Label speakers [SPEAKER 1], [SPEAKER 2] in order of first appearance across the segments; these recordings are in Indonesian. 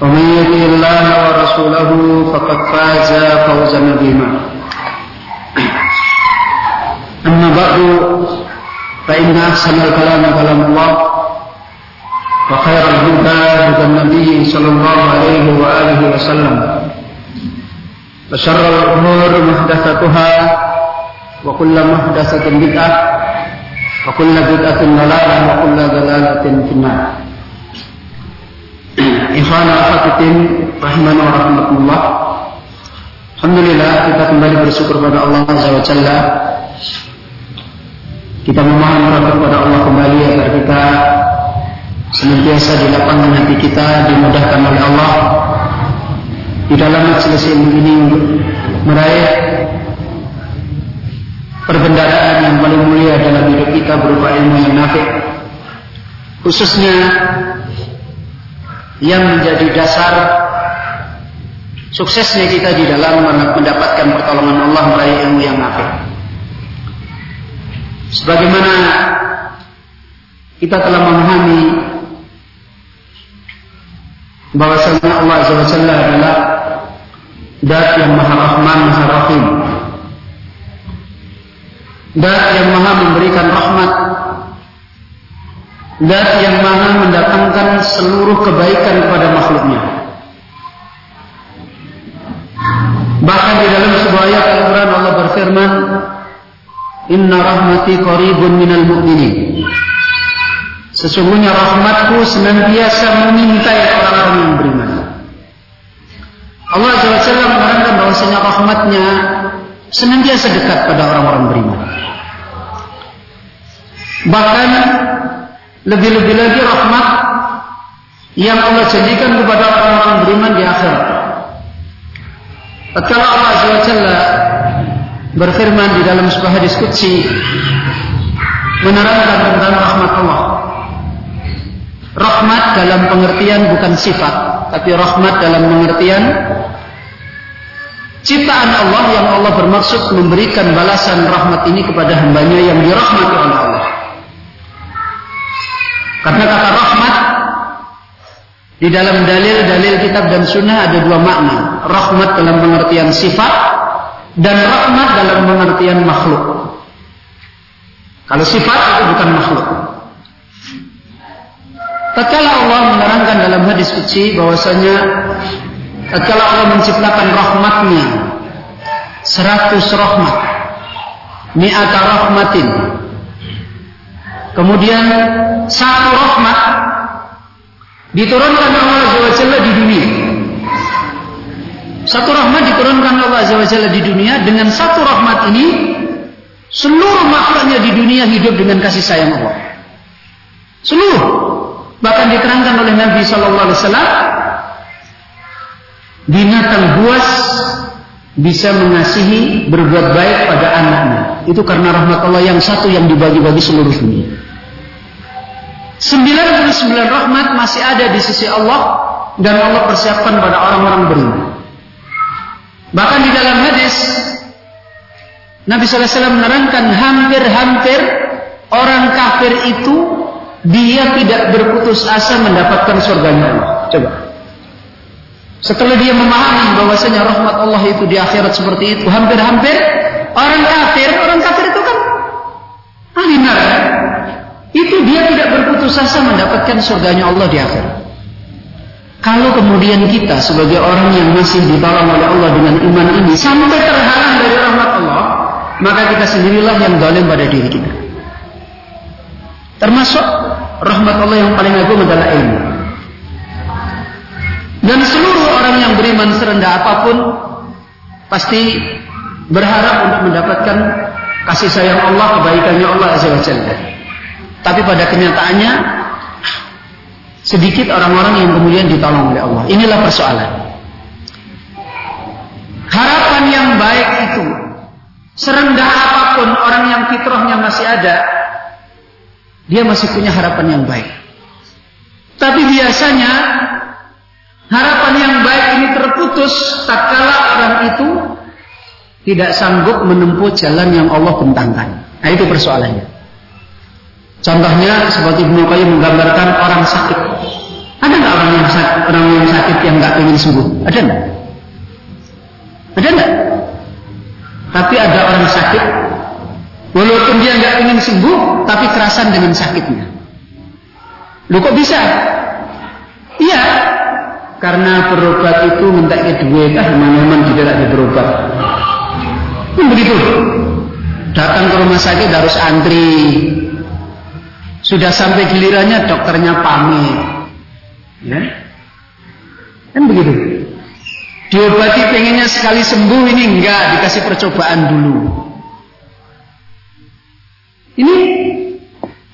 [SPEAKER 1] ومن يطع الله ورسوله فقد فاز فوزا عظيما. أما بعد فإن أحسن الكلام كلام الله وخير الهدى هدى النبي صلى الله عليه وآله وسلم وشر الأمور محدثاتها وكل محدثة بدعة وكل بدعة ضلالة وكل ضلالة في النار. Ikhwan al-Fatitin Rahimana wa rahmatullah Alhamdulillah kita kembali bersyukur pada Allah Azza wa Jalla. Kita memohon kepada Allah kembali agar kita senantiasa dilapangkan hati kita dimudahkan oleh Allah. Di dalam majelis ini meraih perbendaharaan yang paling mulia dalam hidup kita berupa ilmu yang nafik khususnya yang menjadi dasar suksesnya kita di dalam mendapatkan pertolongan Allah meraih ilmu yang nafik sebagaimana kita telah memahami bahwasanya Allah Jalla adalah Dat yang Maha Rahman, Maha Rahim. Dat yang Maha memberikan rahmat. Dat yang Maha mendatangkan seluruh kebaikan kepada makhluknya. Bahkan di dalam sebuah ayat Al-Quran Allah berfirman, Inna rahmati qaribun minal mu'minin. Sesungguhnya rahmatku senantiasa mengintai orang-orang yang beriman. Allah SWT menerangkan bahwasanya rahmatnya senantiasa dekat pada orang-orang beriman. Bahkan lebih-lebih lagi rahmat yang Allah janjikan kepada orang-orang beriman di akhirat. Tatkala Allah SWT berfirman di dalam sebuah hadis qudsi menerangkan tentang rahmat Allah. Rahmat dalam pengertian bukan sifat, tapi rahmat dalam pengertian ciptaan Allah yang Allah bermaksud memberikan balasan rahmat ini kepada hambanya yang dirahmati. Karena kata rahmat di dalam dalil-dalil kitab dan sunnah ada dua makna. Rahmat dalam pengertian sifat dan rahmat dalam pengertian makhluk. Kalau sifat itu bukan makhluk. Tatkala Allah menerangkan dalam hadis suci bahwasanya tatkala Allah menciptakan rahmatnya seratus rahmat mi'ata rahmatin kemudian satu rahmat diturunkan Allah Azza wa Jalla di dunia. Satu rahmat diturunkan Allah Azza wa Jalla di dunia. Dengan satu rahmat ini seluruh makhluknya di dunia hidup dengan kasih sayang Allah. Seluruh. Bahkan diterangkan oleh Nabi Shallallahu Alaihi Wasallam binatang buas bisa mengasihi berbuat baik pada anaknya. Itu karena rahmat Allah yang satu yang dibagi-bagi seluruh dunia 99 rahmat masih ada di sisi Allah dan Allah persiapkan pada orang-orang beriman Bahkan di dalam hadis Nabi SAW menerangkan hampir-hampir orang kafir itu dia tidak berputus asa mendapatkan surganya Allah. Coba. Setelah dia memahami bahwasanya rahmat Allah itu di akhirat seperti itu, hampir-hampir orang kafir, orang kafir itu kan ahli neraka. Itu dia tidak berputus asa mendapatkan surganya Allah di akhirat. Kalau kemudian kita sebagai orang yang masih ditolong oleh Allah dengan iman ini sampai terhalang dari rahmat Allah, maka kita sendirilah yang dolim pada diri kita. Termasuk rahmat Allah yang paling agung adalah ilmu. Dan seluruh orang yang beriman serendah apa pun pasti berharap untuk mendapatkan kasih sayang Allah, kebaikannya Allah Azza wa Jalla. Tapi pada kenyataannya sedikit orang-orang yang kemudian ditolong oleh Allah. Inilah persoalan. Harapan yang baik itu Serendah apa pun orang yang fitrahnya masih ada, dia masih punya harapan yang baik. Tapi biasanya harapan yang baik ini terputus tatkala orang itu tidak sanggup menempuh jalan yang Allah bentangkan. Nah itu persoalannya. Contohnya seperti Ibnu Qayyim menggambarkan orang sakit. Ada nggak orang yang sakit, orang yang sakit yang nggak ingin sembuh? Ada nggak? Ada nggak? Tapi ada orang sakit, walaupun dia nggak ingin sembuh, tapi kerasan dengan sakitnya. Lu kok bisa? Iya, karena berobat itu minta duit, ah mana-mana tidak ada berobat. Kan begitu. Datang ke rumah sakit harus antri. Sudah sampai gilirannya dokternya pamit. Ya. Kan begitu. Diobati pengennya sekali sembuh ini enggak dikasih percobaan dulu. Ini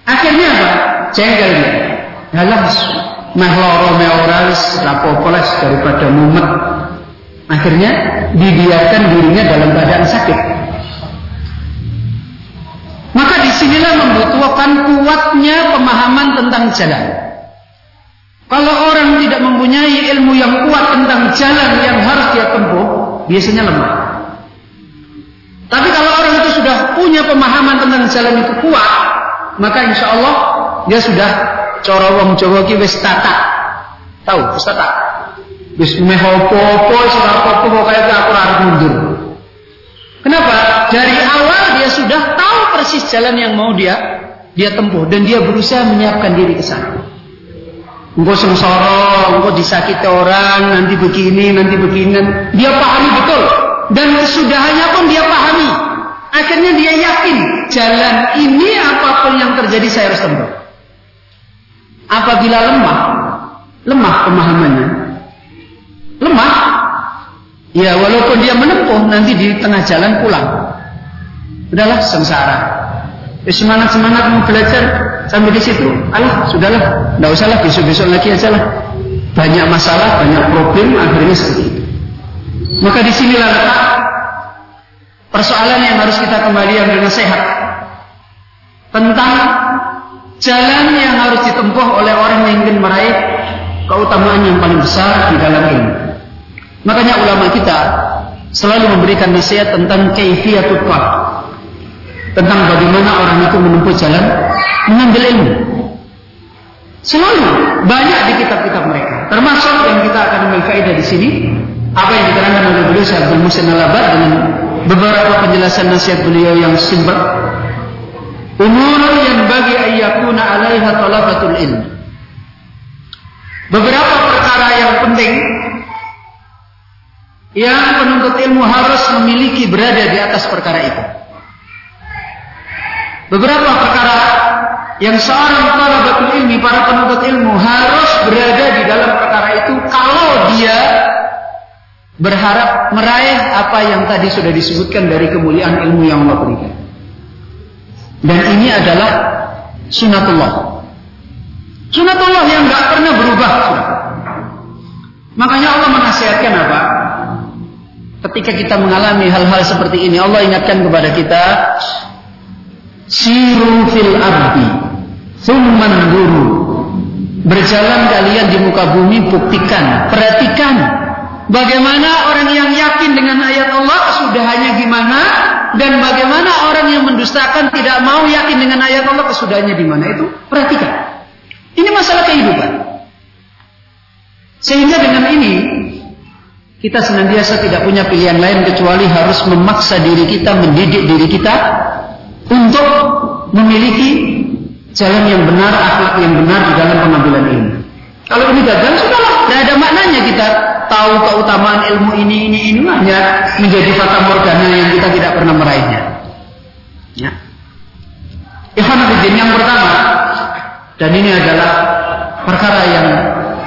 [SPEAKER 1] akhirnya apa? Jengkel dia. Dalam meh loro meh rapopoles daripada mumet. Akhirnya dibiarkan dirinya dalam keadaan sakit. Di sinilah membutuhkan kuatnya pemahaman tentang jalan. Kalau orang tidak mempunyai ilmu yang kuat tentang jalan yang harus dia tempuh, biasanya lemah. Tapi kalau orang itu sudah punya pemahaman tentang jalan itu kuat, maka insya Allah dia sudah cara wong Jawa ki wis tata. Tahu, wis tata. Wis meh apa-apa pokoke aku mundur. Kenapa? Dari awal dia sudah tahu persis jalan yang mau dia dia tempuh dan dia berusaha menyiapkan diri ke sana. Engkau sengsara, engkau disakiti orang, nanti begini, nanti begini. Dia pahami betul. Dan kesudahannya pun dia pahami. Akhirnya dia yakin jalan ini apa pun yang terjadi saya harus tempuh. Apabila lemah, lemah pemahamannya, lemah, ya walaupun dia menempuh nanti di tengah jalan pulang. Udahlah sengsara. Ya, semangat semangat mau belajar sampai di situ, alah sudahlah, tidak usahlah besok-besok lagi aja lah. Banyak masalah, banyak problem, akhirnya seperti itu. Maka di sinilah letak persoalan yang harus kita kembali dengan sehat tentang jalan yang harus ditempuh oleh orang yang ingin meraih keutamaan yang paling besar di dalam ilmu. Makanya ulama kita selalu memberikan nasihat tentang kaifiyatul tentang bagaimana orang itu menempuh jalan mengambil ilmu. Selalu banyak di kitab-kitab mereka. Termasuk yang kita akan ambil faedah di sini apa yang diterangkan oleh beliau Syekh Abdul Musin al dengan beberapa penjelasan nasihat beliau yang simpel. Umur yang bagi ayyakuna alaiha talabatul ilm. Beberapa perkara yang penting yang penuntut ilmu harus memiliki berada di atas perkara itu. Beberapa perkara yang seorang talabatul ilmi, para penuntut ilmu harus berada di dalam perkara itu kalau dia berharap meraih apa yang tadi sudah disebutkan dari kemuliaan ilmu yang Allah berikan. Dan ini adalah sunatullah. Sunatullah yang nggak pernah berubah. Makanya Allah menasihatkan apa? Ketika kita mengalami hal-hal seperti ini, Allah ingatkan kepada kita, Siru fil ardi. Thumman guru Berjalan kalian di muka bumi Buktikan, perhatikan. Bagaimana orang yang yakin dengan ayat Allah kesudahannya gimana? Dan bagaimana orang yang mendustakan tidak mau yakin dengan ayat Allah kesudahannya di mana itu? Perhatikan. Ini masalah kehidupan. Sehingga dengan ini kita senantiasa tidak punya pilihan lain kecuali harus memaksa diri kita, mendidik diri kita untuk memiliki jalan yang benar, akhlak yang benar di dalam pengambilan ilmu. Kalau ini gagal, sudahlah, tidak ada maknanya kita tahu keutamaan ilmu ini, ini, ini hanya menjadi fata morgana yang kita tidak pernah meraihnya. Ya. Ikhwanuddin yang pertama, dan ini adalah perkara yang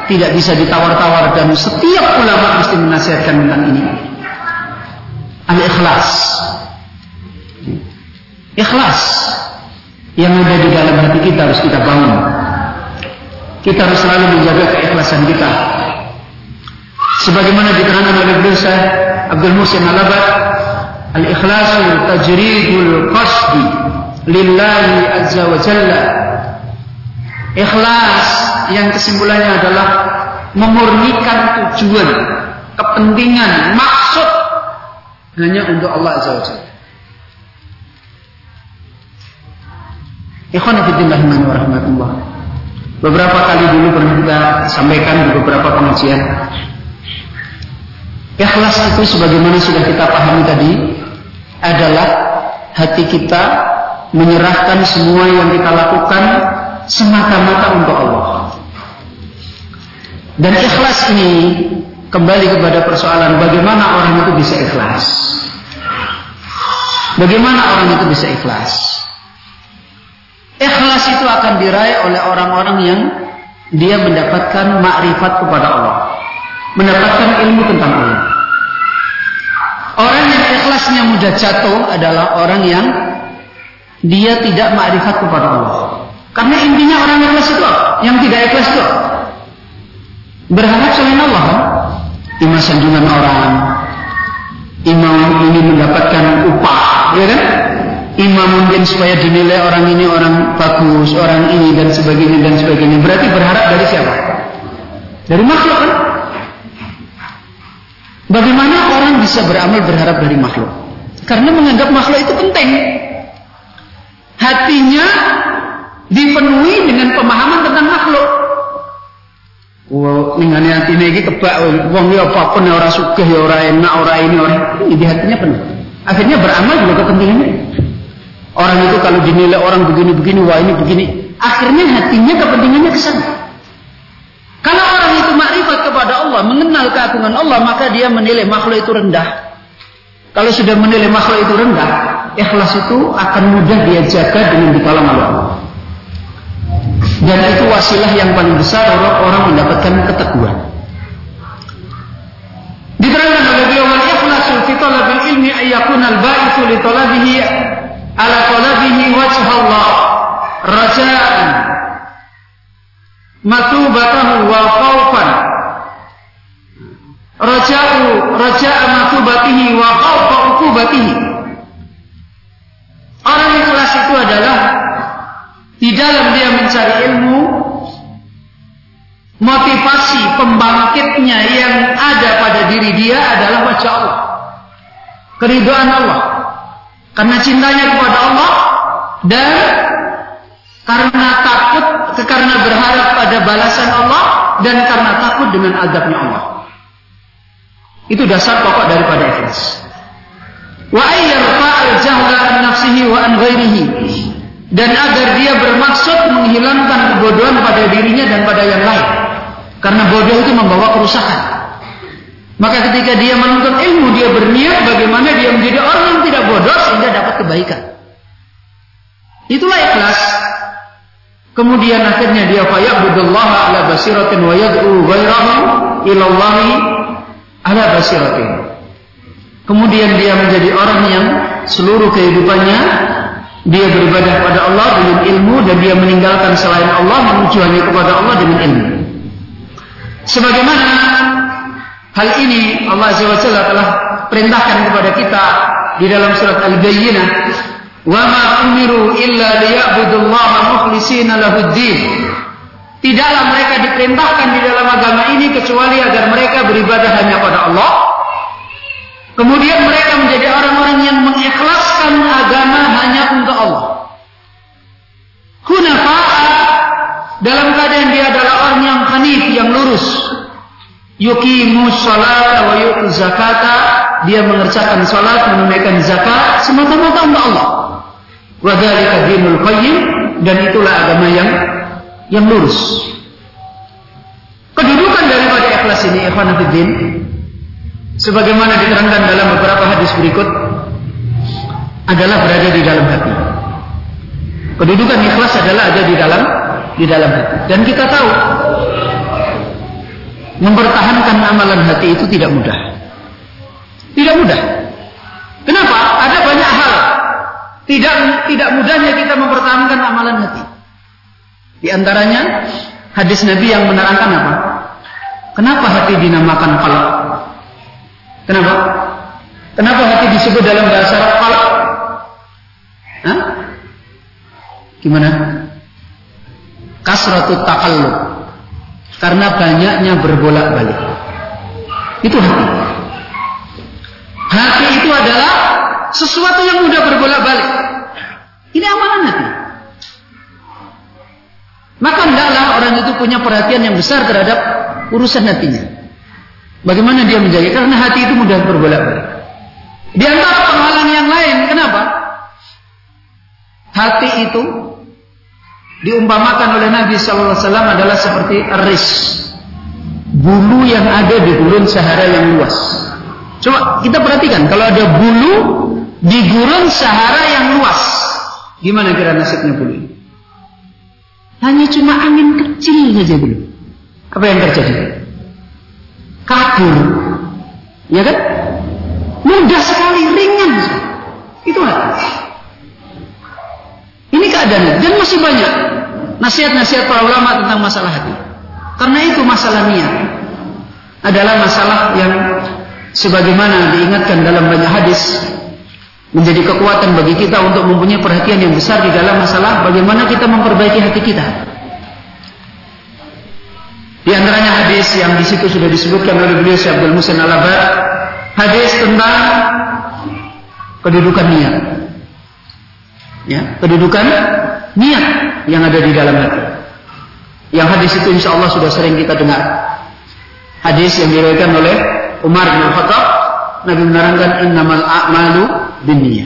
[SPEAKER 1] tidak bisa ditawar-tawar dan setiap ulama mesti menasihatkan tentang ini. Al-ikhlas. Ikhlas yang ada di dalam hati kita harus kita bangun. Kita harus selalu menjaga keikhlasan kita. Sebagaimana diterangkan oleh beliau Abdul Musin Al-Abad, al-ikhlasu tajridul qasdi lillahi azza wa jalla. Ikhlas yang kesimpulannya adalah memurnikan tujuan, kepentingan, maksud hanya untuk Allah azza wa jalla. Ikhwan fillah rahmatullah. Beberapa kali dulu pernah kita sampaikan di beberapa pengajian. Ikhlas itu sebagaimana sudah kita pahami tadi adalah hati kita menyerahkan semua yang kita lakukan semata-mata untuk Allah. Dan ikhlas ini kembali kepada persoalan bagaimana orang itu bisa ikhlas. Bagaimana orang itu bisa ikhlas? Ikhlas itu akan diraih oleh orang-orang yang dia mendapatkan makrifat kepada Allah. Mendapatkan ilmu tentang Allah. Orang yang ikhlasnya mudah jatuh adalah orang yang dia tidak makrifat kepada Allah. Karena intinya orang ikhlas itu Yang tidak ikhlas itu Berharap selain Allah kan? Imam sanjungan orang. Imam ini mendapatkan upah, ya kan? Imam mungkin supaya dinilai orang ini orang bagus, orang ini dan sebagainya dan sebagainya. Berarti berharap dari siapa? Dari makhluk kan? Bagaimana orang bisa beramal berharap dari makhluk? Karena menganggap makhluk itu penting. Hatinya dipenuhi dengan pemahaman tentang makhluk. Wah, ningane atine iki kebak wong ya apa pun ora sugih ya ora enak ora ini ora ini di hatinya penuh. Akhirnya beramal juga kepentingannya. Orang itu kalau dinilai orang begini-begini, wah ini begini. Akhirnya hatinya kepentingannya ke sana. Kalau orang itu makrifat kepada Allah, mengenal keagungan Allah, maka dia menilai makhluk itu rendah. Kalau sudah menilai makhluk itu rendah, ikhlas itu akan mudah dia jaga dengan ditolong Allah. Dan itu wasilah yang paling besar orang-orang mendapatkan keteguhan. Diterangkan ilmi ayyakun al-ba'ithu li talabihi ala talabihi wajh Allah raja'an matubatahu wa khawfan. Raja'u raja'a matubatihi wa khawfa ukubatihi. Orang ikhlas itu adalah di dalam dia mencari ilmu motivasi pembangkitnya yang ada pada diri dia adalah wajah Allah keridhaan Allah karena cintanya kepada Allah dan karena takut karena berharap pada balasan Allah dan karena takut dengan azabnya Allah. Itu dasar pokok daripada ikhlas. Wa nafsihi wa an. Dan agar dia bermaksud menghilangkan kebodohan pada dirinya dan pada yang lain. Karena bodoh itu membawa kerusakan. Maka ketika dia menuntut ilmu, dia berniat bagaimana dia menjadi orang yang tidak bodoh sehingga dapat kebaikan. Itulah ikhlas. Kemudian akhirnya dia fayabudullah ala basiratin wa yad'u ghairahu ilallahi ala basiratin. Kemudian dia menjadi orang yang seluruh kehidupannya dia beribadah kepada Allah dengan ilmu dan dia meninggalkan selain Allah menuju kepada Allah dengan ilmu. Sebagaimana Hal ini Allah Jalla telah perintahkan kepada kita di dalam surat Al-Bayyinah, "Wa ma umiru illa liya'budullaha mukhlishina lahuddin." Tidaklah mereka diperintahkan di dalam agama ini kecuali agar mereka beribadah hanya pada Allah. Kemudian mereka menjadi orang-orang yang mengikhlaskan agama hanya untuk Allah. Hunafa'a dalam keadaan dia adalah orang yang hanif, yang lurus. Yukimu salata wa yu'tu zakata. Dia mengerjakan salat, menunaikan zakat semata-mata untuk Allah. Wa dzalika dinul qayyim dan itulah agama yang yang lurus. Kedudukan daripada ikhlas ini ikhwan fillah sebagaimana diterangkan dalam beberapa hadis berikut adalah berada di dalam hati. Kedudukan ikhlas adalah ada di dalam di dalam hati. Dan kita tahu mempertahankan amalan hati itu tidak mudah. Tidak mudah. Kenapa? Ada banyak hal tidak tidak mudahnya kita mempertahankan amalan hati. Di antaranya hadis Nabi yang menerangkan apa? Kenapa hati dinamakan qalb? Kenapa? Kenapa hati disebut dalam bahasa Arab? Hah? Gimana? Kasratut takallub. Karena banyaknya berbolak-balik. Itu hati. Hati itu adalah sesuatu yang mudah berbolak-balik. Ini amalan hati. Maka hendaklah orang itu punya perhatian yang besar terhadap urusan hatinya. Bagaimana dia menjaga? Karena hati itu mudah berbolak-balik. Di antara penghalang yang lain, kenapa? Hati itu diumpamakan oleh Nabi SAW adalah seperti eris. Bulu yang ada di gurun Sahara yang luas. Coba kita perhatikan, kalau ada bulu di gurun Sahara yang luas, gimana kira nasibnya bulu? Hanya cuma angin kecil saja dulu. Apa yang terjadi? Kabur. Ya kan? Mudah sekali, ringan. Itu hati. Keadaannya. Dan masih banyak nasihat-nasihat para ulama tentang masalah hati. Karena itu masalah niat adalah masalah yang sebagaimana diingatkan dalam banyak hadis menjadi kekuatan bagi kita untuk mempunyai perhatian yang besar di dalam masalah bagaimana kita memperbaiki hati kita. Di antaranya hadis yang di situ sudah disebutkan oleh beliau Syekh Abdul Musin al hadis tentang kedudukan niat. Ya, kedudukan niat yang ada di dalam hati. Yang hadis itu insya Allah sudah sering kita dengar. Hadis yang diriwayatkan oleh Umar bin Khattab, Nabi menerangkan innamal a'malu dunia.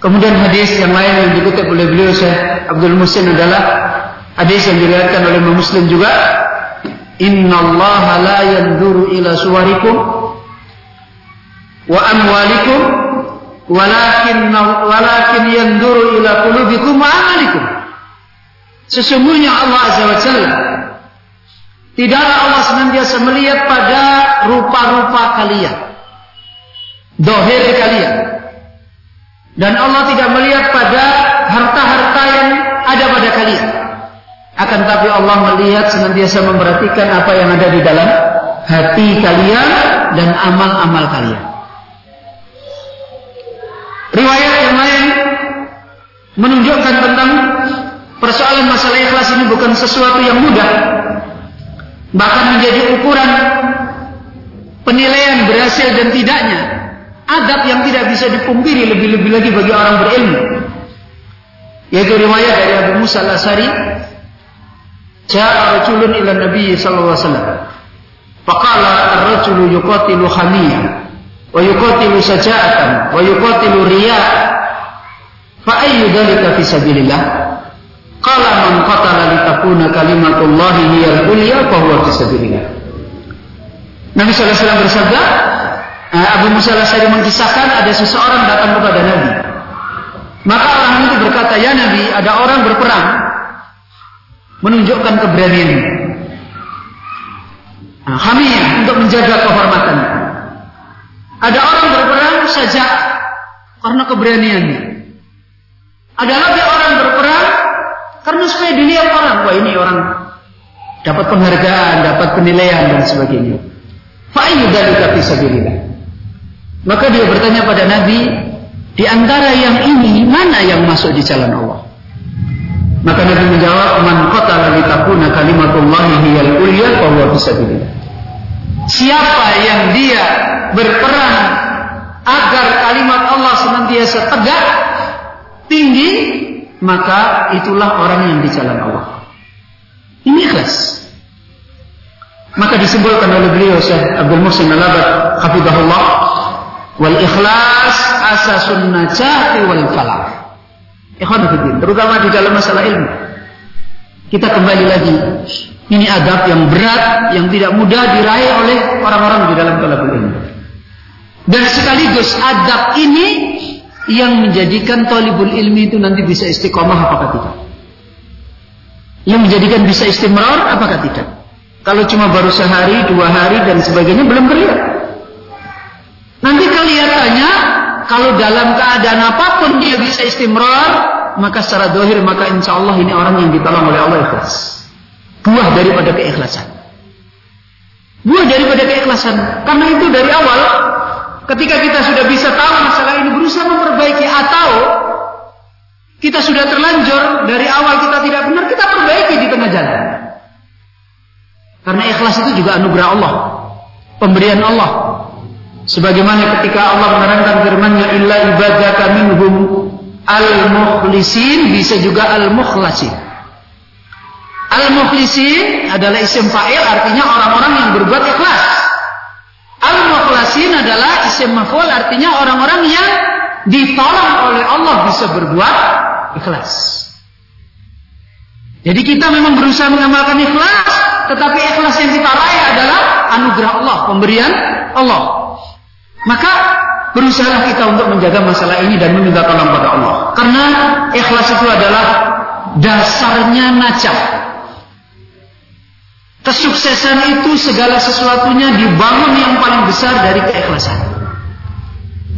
[SPEAKER 1] Kemudian hadis yang lain yang dikutip oleh beliau Syekh Abdul Musin adalah hadis yang diriwayatkan oleh Muslim juga Inna Allah la yanzuru ila suwarikum wa amwalikum walakin walakin yanzuru ila qulubikum wa amalikum Sesungguhnya Allah Azza wa Jalla Tidaklah Allah senantiasa melihat pada rupa-rupa kalian dohir kalian. Dan Allah tidak melihat pada harta-harta yang ada pada kalian. Akan tapi Allah melihat senantiasa memperhatikan apa yang ada di dalam hati kalian dan amal-amal kalian. Riwayat yang lain menunjukkan tentang persoalan masalah ikhlas ini bukan sesuatu yang mudah. Bahkan menjadi ukuran penilaian berhasil dan tidaknya adab yang tidak bisa dipungkiri lebih-lebih lagi bagi orang berilmu. Yaitu riwayat dari Abu Musa al-Asari, Ja'a rajulun ila Nabi sallallahu alaihi wasallam. Faqala ar-rajulu yuqatilu hamiyah wa yuqatilu saja'atan wa yuqatilu riya' fa ayyu dhalika fi sabilillah? Qala man qatala litakuna kalimatullahi hiyal ulya fa huwa fi sabilillah. Nabi sallallahu alaihi wasallam bersabda, Nah, Abu Musa al mengisahkan ada seseorang datang kepada Nabi. Maka orang itu berkata, ya Nabi, ada orang berperang menunjukkan keberanian. Nah, hamiyah untuk menjaga kehormatan. Ada orang berperang saja karena keberaniannya. Ada lagi orang berperang karena supaya dilihat orang, wah ini orang dapat penghargaan, dapat penilaian dan sebagainya. Fa'ayyu dalika fisabilillah. Maka dia bertanya pada Nabi, di antara yang ini mana yang masuk di jalan Allah? Maka Nabi menjawab, "Man qatala litakuna kalimatullahi hiyal ulya fa huwa fisabilillah." Siapa yang dia berperang agar kalimat Allah senantiasa tegak, tinggi, maka itulah orang yang di jalan Allah. Ini ikhlas. Maka disimpulkan oleh beliau Syekh Abdul Muhsin Al-Abad hafizahullah wal ikhlas asasun najati wal falah. Ikhwan terutama di dalam masalah ilmu. Kita kembali lagi. Ini adab yang berat yang tidak mudah diraih oleh orang-orang di dalam talabul ilmu. Dan sekaligus adab ini yang menjadikan talibul ilmi itu nanti bisa istiqomah apakah tidak? Yang menjadikan bisa istimrar apakah tidak? Kalau cuma baru sehari, dua hari dan sebagainya belum terlihat. Nanti kelihatannya kalau dalam keadaan apa pun dia bisa istimrar, maka secara dohir maka insya Allah ini orang yang ditolong oleh Allah ikhlas. Buah daripada keikhlasan. Buah daripada keikhlasan. Karena itu dari awal, ketika kita sudah bisa tahu masalah ini berusaha memperbaiki atau kita sudah terlanjur dari awal kita tidak benar, kita perbaiki di tengah jalan. Karena ikhlas itu juga anugerah Allah, pemberian Allah. Sebagaimana ketika Allah menerangkan firman-Nya illa ibadaka minhum al-mukhlisin bisa juga al-mukhlasin. Al-mukhlisin adalah isim fa'il artinya orang-orang yang berbuat ikhlas. Al-mukhlasin adalah isim maf'ul artinya orang-orang yang ditolong oleh Allah bisa berbuat ikhlas. Jadi kita memang berusaha mengamalkan ikhlas, tetapi ikhlas yang kita raih adalah anugerah Allah, pemberian Allah. Maka berusaha kita untuk menjaga masalah ini dan meminta tolong pada Allah. Karena ikhlas itu adalah dasarnya najah. Kesuksesan itu segala sesuatunya dibangun yang paling besar dari keikhlasan.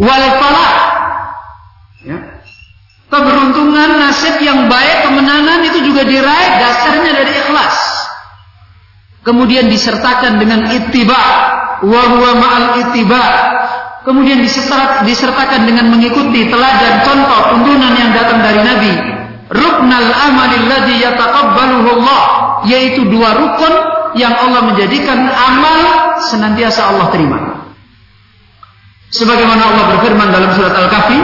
[SPEAKER 1] Wal Ya. Keberuntungan, nasib yang baik, kemenangan itu juga diraih dasarnya dari ikhlas. Kemudian disertakan dengan ittiba, wa huwa ma'al kemudian disertakan dengan mengikuti teladan contoh tuntunan yang datang dari Nabi. Ruknal amalil ladzi yataqabbaluhu Allah. Yaitu dua rukun yang Allah menjadikan amal senantiasa Allah terima. Sebagaimana Allah berfirman dalam surat Al-Kahfi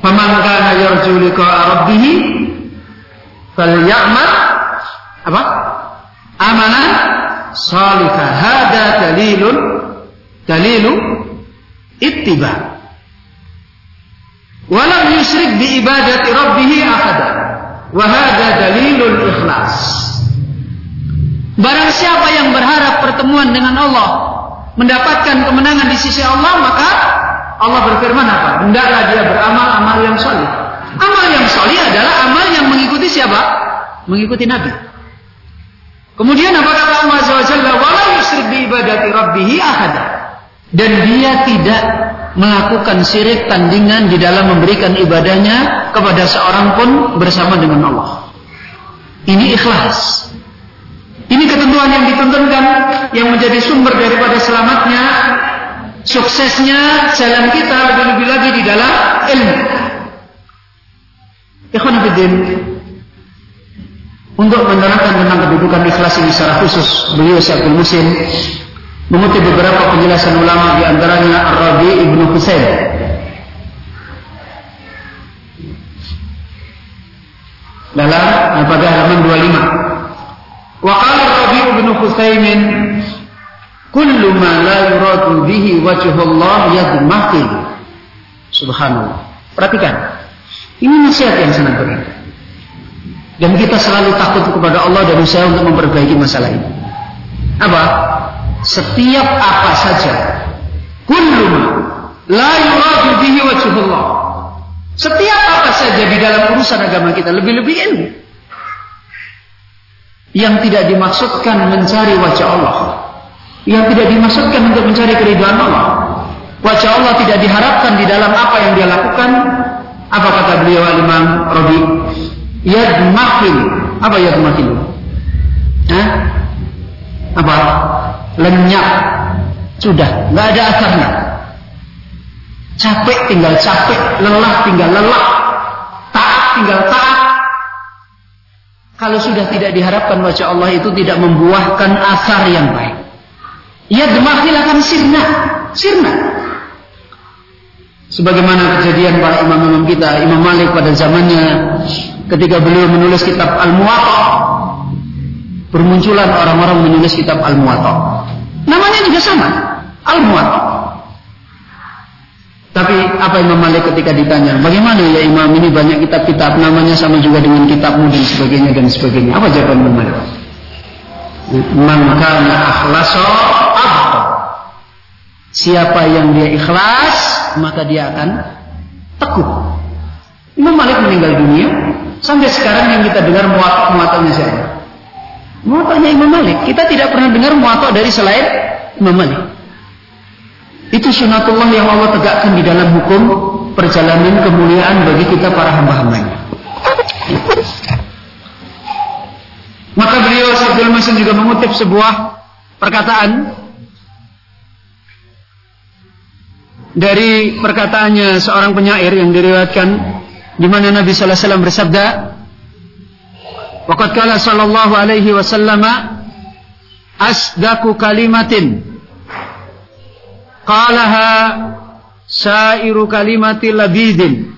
[SPEAKER 1] faman kana yarju liqa'a rabbih falyamal apa? Amalan salihah hada dalilun dalilu ittiba walam yusyrik bi ibadati rabbih ahada wa hadha dalilul ikhlas barang siapa yang berharap pertemuan dengan Allah mendapatkan kemenangan di sisi Allah maka Allah berfirman apa? Hendaklah dia beramal amal yang soleh. Amal yang soleh adalah amal yang mengikuti siapa? Mengikuti Nabi. Kemudian apa kata Allah Jalla? Wala yusyrik bi ibadati rabbih ahada dan dia tidak melakukan syirik tandingan di dalam memberikan ibadahnya kepada seorang pun bersama dengan Allah. Ini ikhlas. Ini ketentuan yang dituntunkan yang menjadi sumber daripada selamatnya, suksesnya jalan kita lebih-lebih lagi di dalam ilmu. Ikhwan untuk menerangkan tentang kedudukan ikhlas ini secara khusus, beliau Syaikhul Muslim mengutip beberapa penjelasan ulama di antaranya Ar-Rabi Ibnu Husain. Dalam pada halaman 25 wa qala Ar-Rabi Ibnu Husain kullu ma la yuradu bihi wajhullah yadmahil subhanallah. Perhatikan ini nasihat yang sangat berat. Dan kita selalu takut kepada Allah dan usaha untuk memperbaiki masalah ini. Apa setiap apa saja. Kullum la yuradu bihi wajhullah. Setiap apa saja di dalam urusan agama kita lebih-lebih ilmu. Yang tidak dimaksudkan mencari wajah Allah. Yang tidak dimaksudkan untuk mencari keridhaan Allah. Wajah Allah tidak diharapkan di dalam apa yang dia lakukan. Apa kata beliau Imam Rabi? Yadmakin apa yadmakin lenyap sudah nggak ada asarnya capek tinggal capek lelah tinggal lelah taat tinggal taat kalau sudah tidak diharapkan wajah Allah itu tidak membuahkan asar yang baik. Ya demakhil akan sirna, sirna. Sebagaimana kejadian para imam-imam kita, Imam Malik pada zamannya ketika beliau menulis kitab Al-Muwatta, bermunculan orang-orang menulis kitab Al-Muwatta. Namanya juga sama, Al-Muwatta. Tapi apa Imam Malik ketika ditanya, bagaimana ya Imam ini banyak kitab-kitab namanya sama juga dengan kitabmu dan sebagainya dan sebagainya. Apa jawaban Imam Malik? Man kana akhlaso Siapa yang dia ikhlas, maka dia akan teguh. Imam Malik meninggal dunia, sampai sekarang yang kita dengar muat muatannya siapa? Muatannya Imam Malik. Kita tidak pernah dengar muatak dari selain Imam Malik. Itu sunatullah yang Allah tegakkan di dalam hukum perjalanan kemuliaan bagi kita para hamba-hambanya. Maka beliau Sabdul Masin juga mengutip sebuah perkataan dari perkataannya seorang penyair yang diriwayatkan di mana Nabi sallallahu alaihi wasallam bersabda Waqad kala sallallahu alaihi wasallam asdaku kalimatin. Qalaha sairu kalimati labidin.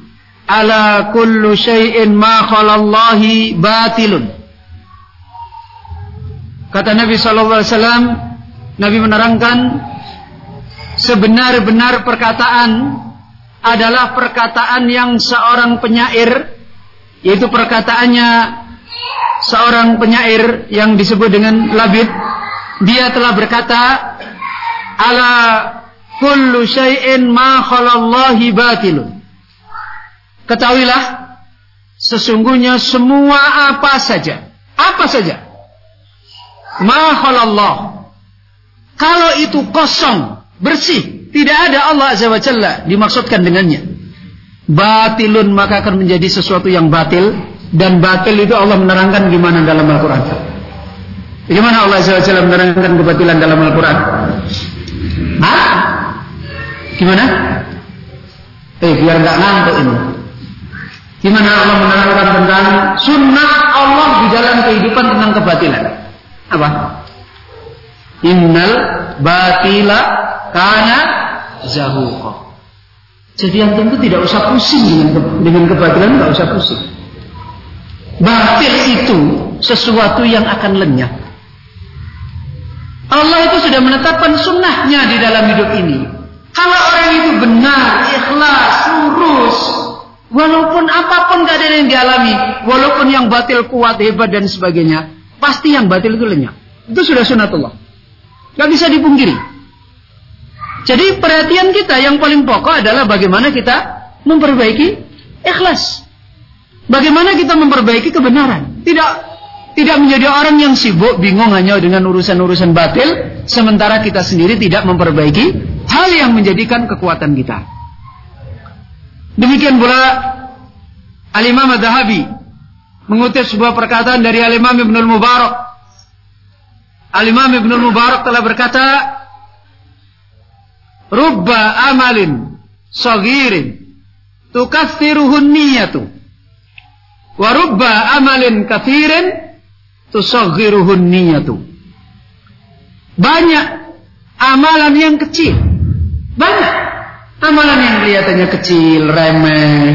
[SPEAKER 1] Ala kullu syai'in ma khalallahi batilun. Kata Nabi sallallahu alaihi wasallam Nabi menerangkan sebenar-benar perkataan adalah perkataan yang seorang penyair yaitu perkataannya seorang penyair yang disebut dengan Labid dia telah berkata ala kullu syai'in ma khalallahi batilun ketahuilah sesungguhnya semua apa saja apa saja ma khalallah kalau itu kosong bersih, tidak ada Allah Azza wa Jalla dimaksudkan dengannya. Batilun maka akan menjadi sesuatu yang batil dan batil itu Allah menerangkan gimana dalam Al-Qur'an. Bagaimana Allah Jalla menerangkan kebatilan dalam Al-Qur'an? Gimana? Eh, biar nggak ngantuk ini. Gimana Allah menerangkan tentang sunnah Allah di dalam kehidupan tentang kebatilan? Apa? Innal batila karena zahuqa. Jadi yang tentu tidak usah pusing dengan dengan kebatilan, tidak usah pusing. Batil itu sesuatu yang akan lenyap. Allah itu sudah menetapkan sunnahnya di dalam hidup ini. Kalau orang itu benar, ikhlas, lurus, walaupun apa pun keadaan yang dialami, walaupun yang batil kuat, hebat dan sebagainya, pasti yang batil itu lenyap. Itu sudah sunnatullah. Gak bisa dipungkiri. Jadi perhatian kita yang paling pokok adalah bagaimana kita memperbaiki ikhlas. Bagaimana kita memperbaiki kebenaran. Tidak tidak menjadi orang yang sibuk bingung hanya dengan urusan-urusan batil sementara kita sendiri tidak memperbaiki hal yang menjadikan kekuatan kita. Demikian pula Al-Imam Ad-Dahabi mengutip sebuah perkataan dari Al-Imam Ibnul Mubarak. Al-Imam Ibnul Mubarak telah berkata, rubba amalin sagirin tukassiruhun niyatu wa rubba amalin kathirin tusaghiruhun niyatu. Banyak amalan yang kecil. Banyak amalan yang kelihatannya kecil remeh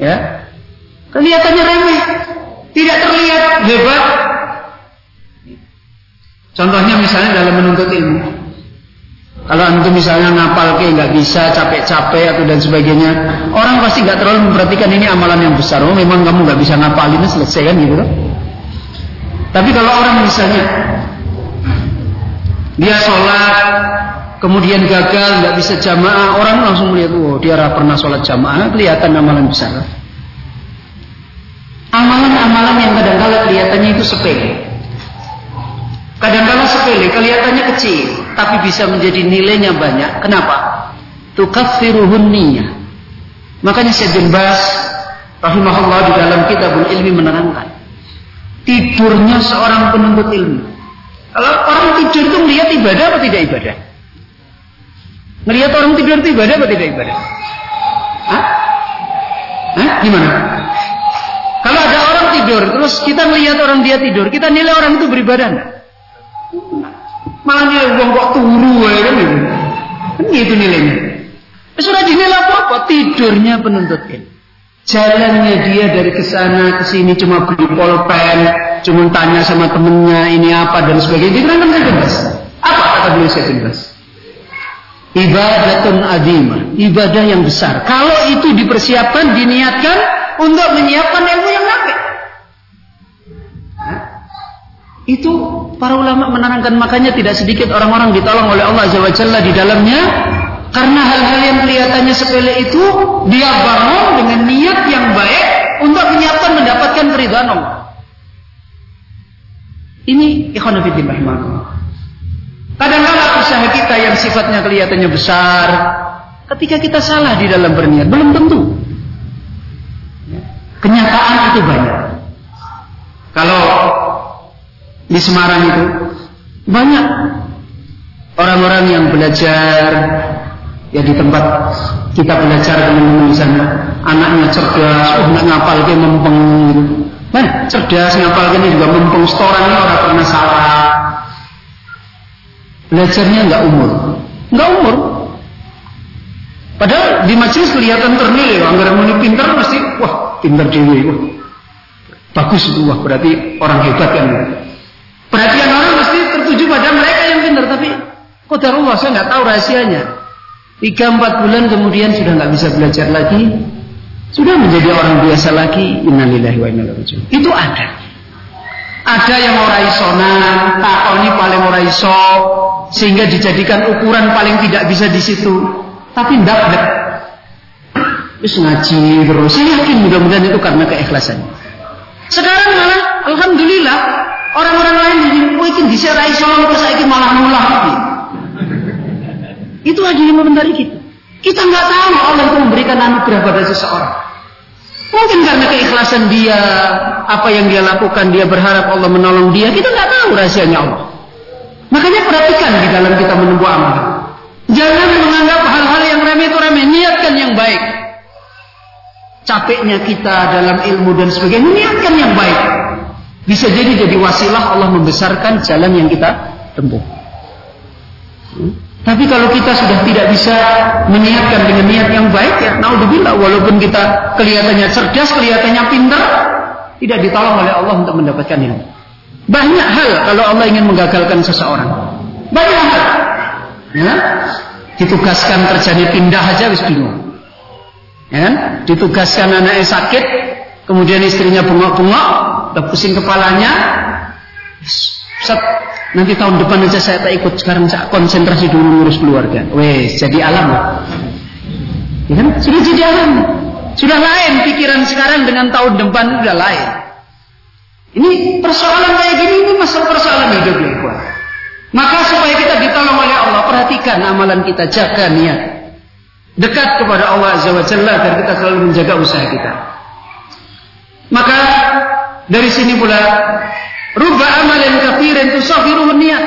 [SPEAKER 1] ya. Kelihatannya remeh. Tidak terlihat hebat. Contohnya misalnya dalam menuntut ilmu kalau antum misalnya ngapal ke nggak bisa capek-capek atau dan sebagainya, orang pasti nggak terlalu memperhatikan ini amalan yang besar. Oh memang kamu nggak bisa ngapalin selesai kan gitu kan? Tapi kalau orang misalnya dia sholat kemudian gagal nggak bisa jamaah, orang langsung melihat, oh dia pernah sholat jamaah, kelihatan amalan besar. Amalan-amalan yang kadang-kadang kelihatannya itu sepele. Kadang-kadang sepele, kelihatannya kecil tapi bisa menjadi nilainya banyak. Kenapa? Tukaffiruhun niyah. Makanya Syekh bin Bas rahimahullah di dalam kitabul ilmi menerangkan tidurnya seorang penuntut ilmu. Kalau orang tidur itu melihat ibadah atau tidak ibadah? Melihat orang tidur itu ibadah atau tidak ibadah? Hah? Hah? Gimana? Kalau ada orang tidur tidur, terus kita melihat orang dia tidur, kita nilai orang itu beribadah enggak? Malah nilai uang kok turu ya kan itu. Kan gitu nilainya. Sudah dinilai apa-apa, tidurnya penuntut. Jalannya dia dari ke sana ke sini cuma beli pulpen, cuma tanya sama temennya ini apa dan sebagainya. Diterangkan saya bebas. Apa kata beliau saya bebas? Ibadatun adimah, ibadah yang besar. Kalau itu dipersiapkan, diniatkan untuk menyiapkan yang Itu para ulama menerangkan makanya tidak sedikit orang-orang ditolong oleh Allah Azza wa Jalla di dalamnya karena hal-hal yang kelihatannya sepele itu dia bangun dengan niat yang baik untuk menyiapkan mendapatkan keridhaan Allah. Ini ikhwan fillah Kadang-kadang usaha kita yang sifatnya kelihatannya besar, ketika kita salah di dalam berniat, belum tentu. Kenyataan itu banyak. Kalau di Semarang itu banyak orang-orang yang belajar ya di tempat kita belajar teman-teman di sana. Anaknya cerdas oh nggak ngapal ke mempeng mana cerdas ngapal ke juga mempeng. Setoran orang pernah salah. Belajarnya nggak umur. Nggak umur. Padahal di majelis kelihatan ternilai anggaran muni pinter pasti wah pinter dewi wah. Bagus itu wah berarti orang hebat kan perhatian orang pasti tertuju pada mereka yang pinter tapi kok Allah saya nggak tahu rahasianya Tiga empat bulan kemudian sudah nggak bisa belajar lagi, sudah menjadi orang biasa lagi. Innalillahi wa inna ilaihi Itu ada. Ada yang ora isonan, takoni paling ora iso, sehingga dijadikan ukuran paling tidak bisa di situ. Tapi ndak ada. Terus ngaji terus. Saya yakin mudah-mudahan itu karena keikhlasan. Sekarang malah, alhamdulillah, orang-orang lain jadi, oh ini bisa raiso, terus saya malah nulah. Itu aja yang dari kita. Kita nggak tahu Allah itu memberikan anugerah pada seseorang. Mungkin karena keikhlasan dia, apa yang dia lakukan, dia berharap Allah menolong dia. Kita nggak tahu rahasianya Allah. Makanya perhatikan di dalam kita menempuh amal. Jangan menganggap hal-hal yang remeh itu remeh. Niatkan yang baik. Capeknya kita dalam ilmu dan sebagainya. Niatkan yang baik. Bisa jadi jadi wasilah Allah membesarkan jalan yang kita tempuh. Hmm? Tapi kalau kita sudah tidak bisa meniatkan dengan niat yang baik ya, naudzubillah walaupun kita kelihatannya cerdas, kelihatannya pintar, tidak ditolong oleh Allah untuk mendapatkan ilmu. Banyak hal kalau Allah ingin menggagalkan seseorang. Banyak hal. Ya, ditugaskan kerjanya pindah aja wis bingung. Ya kan? Ditugaskan anaknya sakit, kemudian istrinya bengok-bengok, udah pusing kepalanya, set Nanti tahun depan aja saya tak ikut. Sekarang saya konsentrasi dulu ngurus keluarga. Wes, jadi alam. Ya kan? Sudah jadi alam. Sudah lain pikiran sekarang dengan tahun depan sudah lain. Ini persoalan kayak gini ini masalah persoalan hidup ya Maka supaya kita ditolong oleh Allah, perhatikan amalan kita, jaga niat. Dekat kepada Allah Azza wa Jalla agar kita selalu menjaga usaha kita. Maka dari sini pula Ruba amalan kafirin tusafiruhun niat.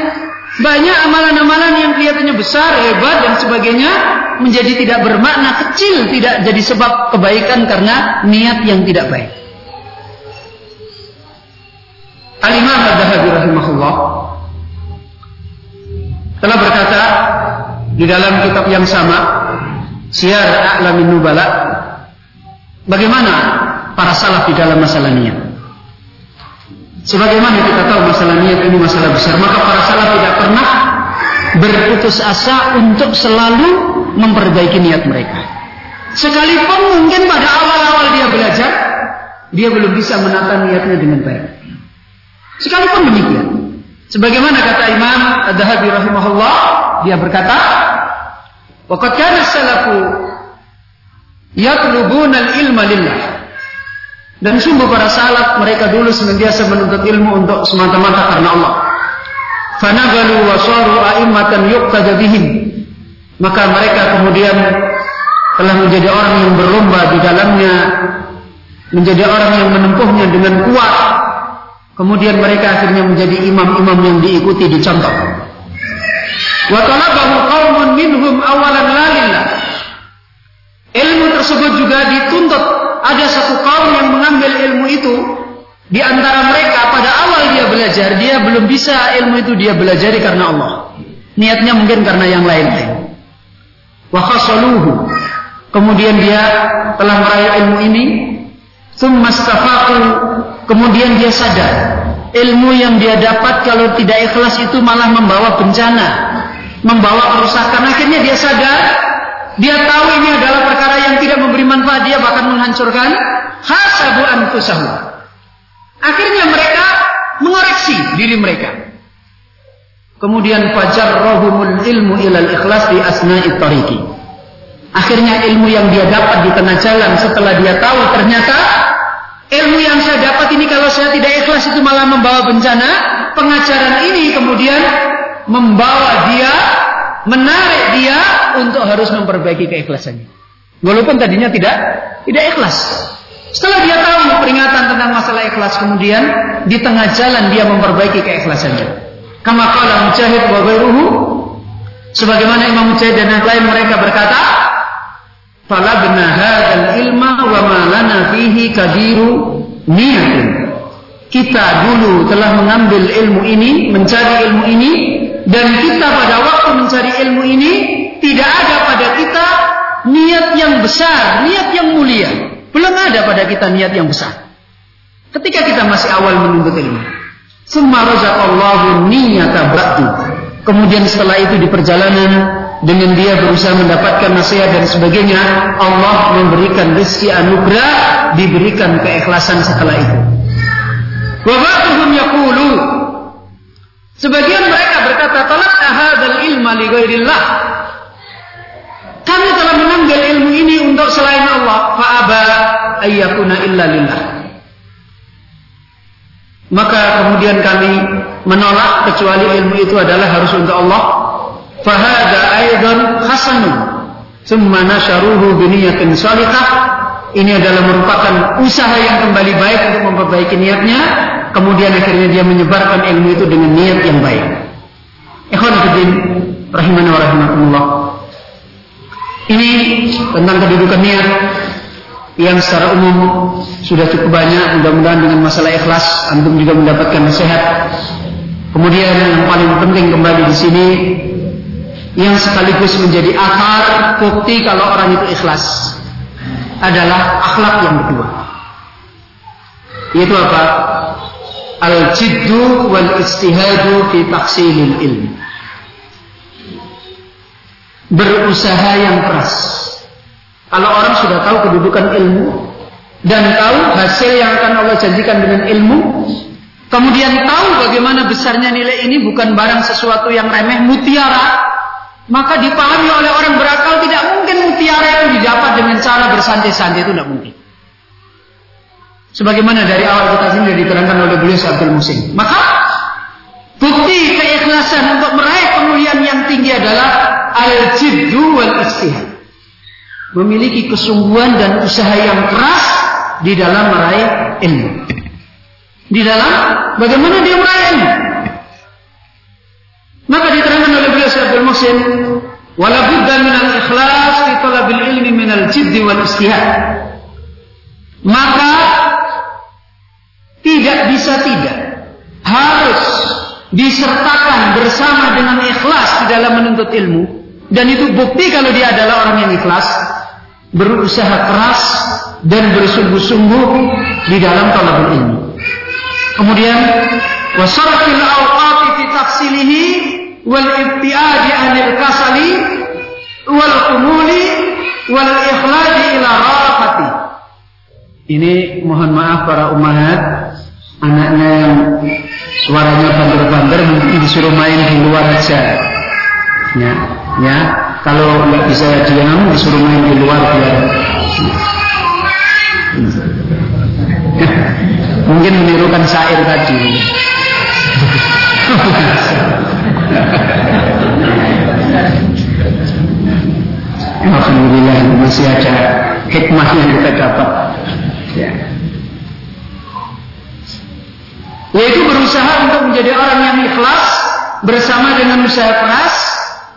[SPEAKER 1] Banyak amalan-amalan yang kelihatannya besar, hebat dan sebagainya menjadi tidak bermakna kecil, tidak jadi sebab kebaikan karena niat yang tidak baik. Al-Imam Ad-Dahabi rahimahullah telah berkata di dalam kitab yang sama Syiar A'lamin Nubala bagaimana para salaf di dalam masalah niat. Sebagaimana kita tahu masalah niat ini masalah besar, maka para salaf tidak pernah berputus asa untuk selalu memperbaiki niat mereka. Sekalipun mungkin pada awal-awal dia belajar, dia belum bisa menata niatnya dengan baik. Sekalipun demikian. Sebagaimana kata Imam Ad-Dahabi rahimahullah, dia berkata, "Waqad kana salafu yatlubuna al-ilma lillah." Dan sungguh para salaf mereka dulu senantiasa menuntut ilmu untuk semata-mata karena Allah. Fanagalu wa saru a'immatan. Maka mereka kemudian telah menjadi orang yang berlomba di dalamnya, menjadi orang yang menempuhnya dengan kuat. Kemudian mereka akhirnya menjadi imam-imam yang diikuti, dicontoh. Wa talabahu minhum awalan lalillah. Ilmu tersebut juga dituntut ada satu kaum yang mengambil ilmu itu Di antara mereka pada awal dia belajar, dia belum bisa ilmu itu dia belajar karena Allah. Niatnya mungkin karena yang lain-lain. Wa khasaluhu. Kemudian dia telah meraih ilmu ini, kemudian dia sadar ilmu yang dia dapat kalau tidak ikhlas itu malah membawa bencana, membawa kerusakan. Akhirnya dia sadar, dia tahu ini adalah perkara yang tidak memberi manfaat, dia bahkan menghancurkan hasabu anfusahu. Akhirnya mereka mengoreksi diri mereka. Kemudian fajar rohumul ilmu ilal ikhlas di asna'i tariqi. Akhirnya ilmu yang dia dapat di tengah jalan setelah dia tahu ternyata ilmu yang saya dapat ini kalau saya tidak ikhlas itu malah membawa bencana. Pengajaran ini kemudian membawa dia, menarik dia untuk harus memperbaiki keikhlasannya. Walaupun tadinya tidak tidak ikhlas. Setelah dia tahu peringatan tentang masalah ikhlas, kemudian di tengah jalan dia memperbaiki keikhlasannya. Kama qala Mujahid wa ghairuhu sebagaimana Imam Mujahid dan yang lain mereka berkata, "Falabna hadzal ilma wa ma lana fihi kadiru niyatin." Kita dulu telah mengambil ilmu ini, mencari ilmu ini, dan kita pada waktu mencari ilmu ini tidak ada pada kita niat yang besar, niat yang mulia. Belum ada pada kita niat yang besar. Ketika kita masih awal menuntut ilmu. Summa razaqallahu niyata ba'du. Kemudian setelah itu di perjalanan dengan dia berusaha mendapatkan nasihat dan sebagainya, Allah memberikan rezeki anugerah, diberikan keikhlasan setelah itu. Wa ba'duhum yaqulu Sebagian mereka berkata, "Talaqna hadzal ilma li ghairillah." Kami telah mengambil ilmu ini untuk selain Allah. Fa'aba ayyakuna illa lillah. Maka kemudian kami menolak kecuali ilmu itu adalah harus untuk Allah. Fahada aidan hasanun. Summa nasyaruhu biniyatin salihah. Ini adalah merupakan usaha yang kembali baik untuk memperbaiki niatnya. Kemudian akhirnya dia menyebarkan ilmu itu dengan niat yang baik. Ikhwan fillah rahimana wa rahimakumullah. Ini tentang kedudukan niat yang secara umum sudah cukup banyak. Mudah-mudahan dengan masalah ikhlas antum juga mendapatkan nasihat. Kemudian yang paling penting kembali di sini yang sekaligus menjadi akar bukti kalau orang itu ikhlas adalah akhlak yang kedua. Yaitu apa? Al-jiddu wal istihadu fi taksilil ilmi berusaha yang keras. Kalau orang sudah tahu kedudukan ilmu dan tahu hasil yang akan Allah janjikan dengan ilmu, kemudian tahu bagaimana besarnya nilai ini bukan barang sesuatu yang remeh, mutiara, maka dipahami oleh orang berakal tidak mungkin mutiara itu didapat dengan cara bersantai-santai itu tidak mungkin. Sebagaimana dari awal kita sini diterangkan oleh beliau Abdul Musim. Maka bukti keikhlasan untuk meraih kemuliaan yang tinggi adalah al-jiddu wal istihad. Memiliki kesungguhan dan usaha yang keras di dalam meraih ilmu. Di dalam bagaimana dia meraih ilmu. Maka diterangkan oleh beliau Syaikhul Muhsin, "Wala budda min al-ikhlas fi talabil ilmi min al-jiddi wal istihad." Maka tidak bisa tidak harus disertakan bersama dengan ikhlas di dalam menuntut ilmu dan itu bukti kalau dia adalah orang yang ikhlas, berusaha keras dan bersungguh-sungguh di dalam talabul ilmu. Kemudian wasarfil awqati fi tafsilihi wal ibtiadi anil kasali wal kumuli wal ikhladi ila rafati. Ini mohon maaf para umat, anaknya yang suaranya banter-banter mungkin disuruh main di luar aja. Ya, ya kalau nggak bisa diam disuruh main di luar biar mungkin menirukan syair tadi Alhamdulillah masih ada hikmah yang kita dapat ya. yaitu berusaha untuk menjadi orang yang ikhlas bersama dengan usaha keras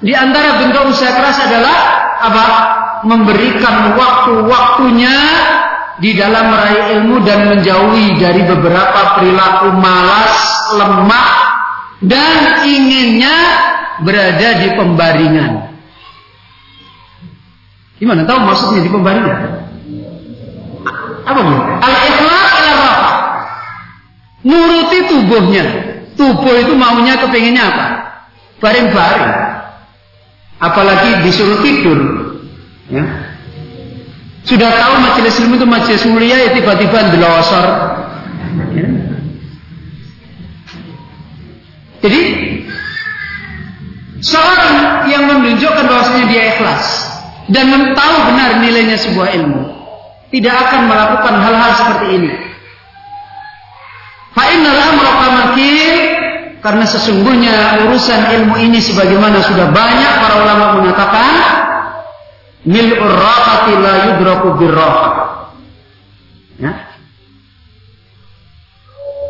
[SPEAKER 1] di antara bentuk usaha keras adalah apa? Memberikan waktu-waktunya di dalam meraih ilmu dan menjauhi dari beberapa perilaku malas, lemah, dan inginnya berada di pembaringan. Gimana tahu maksudnya di pembaringan? Apa nih? Al-ikhlas ila Nuruti tubuhnya. Tubuh itu maunya kepinginnya apa? Baring-baring. Apalagi disuruh tidur. Ya. Sudah tahu majelis ilmu itu majelis mulia ya tiba-tiba delosor. Ya. Jadi seorang yang menunjukkan bahwasanya dia ikhlas dan tahu benar nilainya sebuah ilmu tidak akan melakukan hal-hal seperti ini. Karena sesungguhnya urusan ilmu ini sebagaimana sudah banyak para ulama mengatakan mil'ur raqati la yudraku birraha. Ya.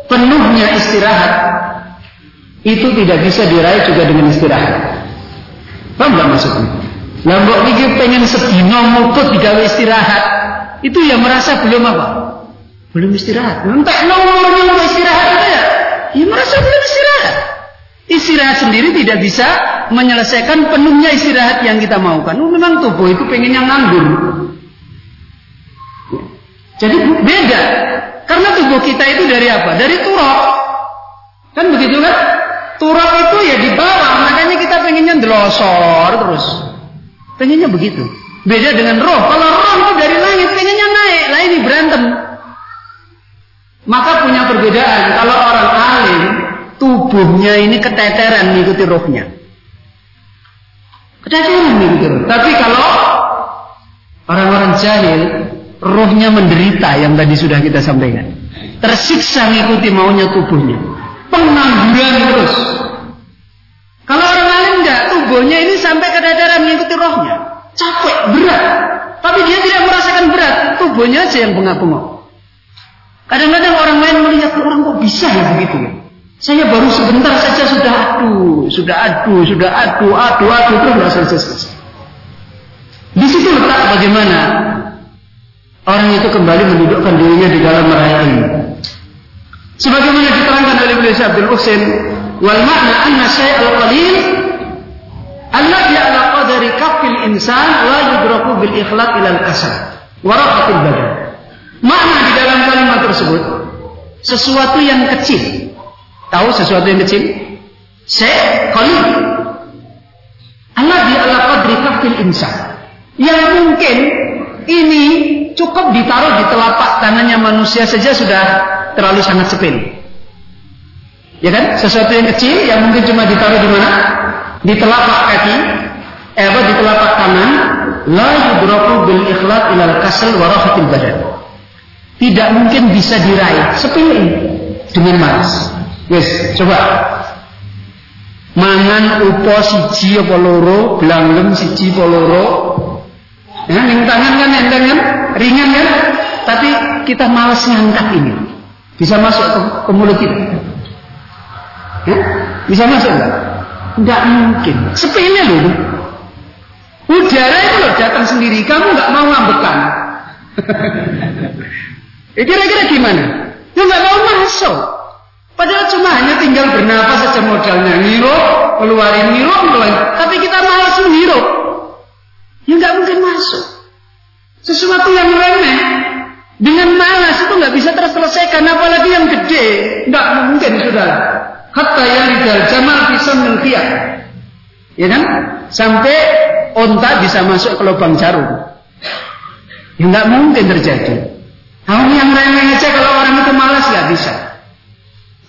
[SPEAKER 1] Penuhnya istirahat itu tidak bisa diraih juga dengan istirahat. Paham nggak maksudnya? Lambok ini pengen sedino mukut digawe istirahat. Itu yang merasa belum apa? Belum istirahat. Entah nomornya mau istirahat itu ya. Ya merasa belum istirahat. Istirahat sendiri tidak bisa menyelesaikan penuhnya istirahat yang kita maukan. Oh, memang tubuh itu pengennya nganggur. Jadi beda. Karena tubuh kita itu dari apa? Dari turok. Kan begitu kan? Turok itu ya di bawah, makanya kita pengennya delosor terus. Pengennya begitu. Beda dengan roh. Kalau roh itu dari langit, pengennya naik. Lah ini berantem. Maka punya perbedaan. Kalau orang alim, tubuhnya ini keteteran mengikuti rohnya. Keteteran mengikuti roh. Tapi kalau orang-orang jahil, rohnya menderita yang tadi sudah kita sampaikan. Tersiksa mengikuti maunya tubuhnya. Pengangguran terus. Kalau orang alim enggak, tubuhnya ini sampai keteteran mengikuti rohnya. Capek, berat. Tapi dia tidak merasakan berat. Tubuhnya aja yang bengak-bengok. Kadang-kadang orang lain melihat orang kok bisa ya begitu ya. Saya baru sebentar saja sudah adu, sudah adu, sudah adu, adu, adu terus nggak selesai. Di situ letak bagaimana orang itu kembali mendudukkan dirinya di dalam meraih ilmu. Sebagaimana diterangkan oleh beliau Abdul Husain, wal makna anna al qalil alladhi ala qadari kafil insan la yudraku bil ikhlat ila al kasal wa badan. Makna di dalam kalimat tersebut sesuatu yang kecil. Tahu sesuatu yang kecil? Se qalil. Allah di ala qadri kafil insan. Yang mungkin ini cukup ditaruh di telapak tangannya manusia saja sudah terlalu sangat sepele. Ya kan? Sesuatu yang kecil yang mungkin cuma ditaruh di mana? Di telapak kaki, eh di telapak tangan, la yudraku bil ikhlas ilal kasal wa badan tidak mungkin bisa diraih sepele dengan malas. Wes, coba mangan upo siji apa loro, blanglem siji apa loro. Ya, ning tangan kan enteng kan, ringan kan, tapi kita malas ngangkat ini. Bisa masuk ke, ke mulut kita. Ya? Bisa masuk enggak? Enggak mungkin. Sepele loh. Udara itu loh datang sendiri, kamu nggak mau ngambekan. Ya kira-kira gimana? Ya nggak mau masuk. Padahal cuma hanya tinggal bernapas saja modalnya. Ngirup, keluarin ngirup, keluarin. Tapi kita malas ngirup. Ya nggak mungkin masuk. Sesuatu yang remeh. Dengan malas itu nggak bisa terselesaikan. Apalagi yang gede. Nggak mungkin sudah. Hatta yang lidal jamal bisa mengkiak. Ya kan? Sampai onta bisa masuk ke lubang jarum. Ya nggak mungkin terjadi. Hal yang remeh aja kalau orang itu malas nggak bisa.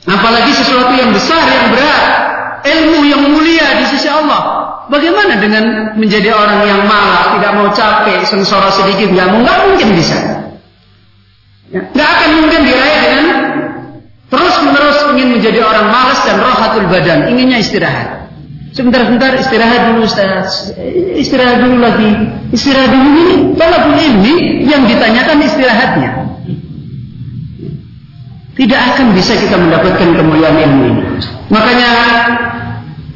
[SPEAKER 1] Apalagi sesuatu yang besar, yang berat, ilmu yang mulia di sisi Allah. Bagaimana dengan menjadi orang yang malas, tidak mau capek, sengsara sedikit, nggak mungkin bisa. Ya, nggak akan mungkin diraih dengan terus menerus ingin menjadi orang malas dan rohatul badan, inginnya istirahat. Sebentar-sebentar istirahat dulu Ustaz. Istirahat dulu lagi. Istirahat dulu ini. Kalau ini yang ditanyakan istirahatnya tidak akan bisa kita mendapatkan kemuliaan ilmu ini. Makanya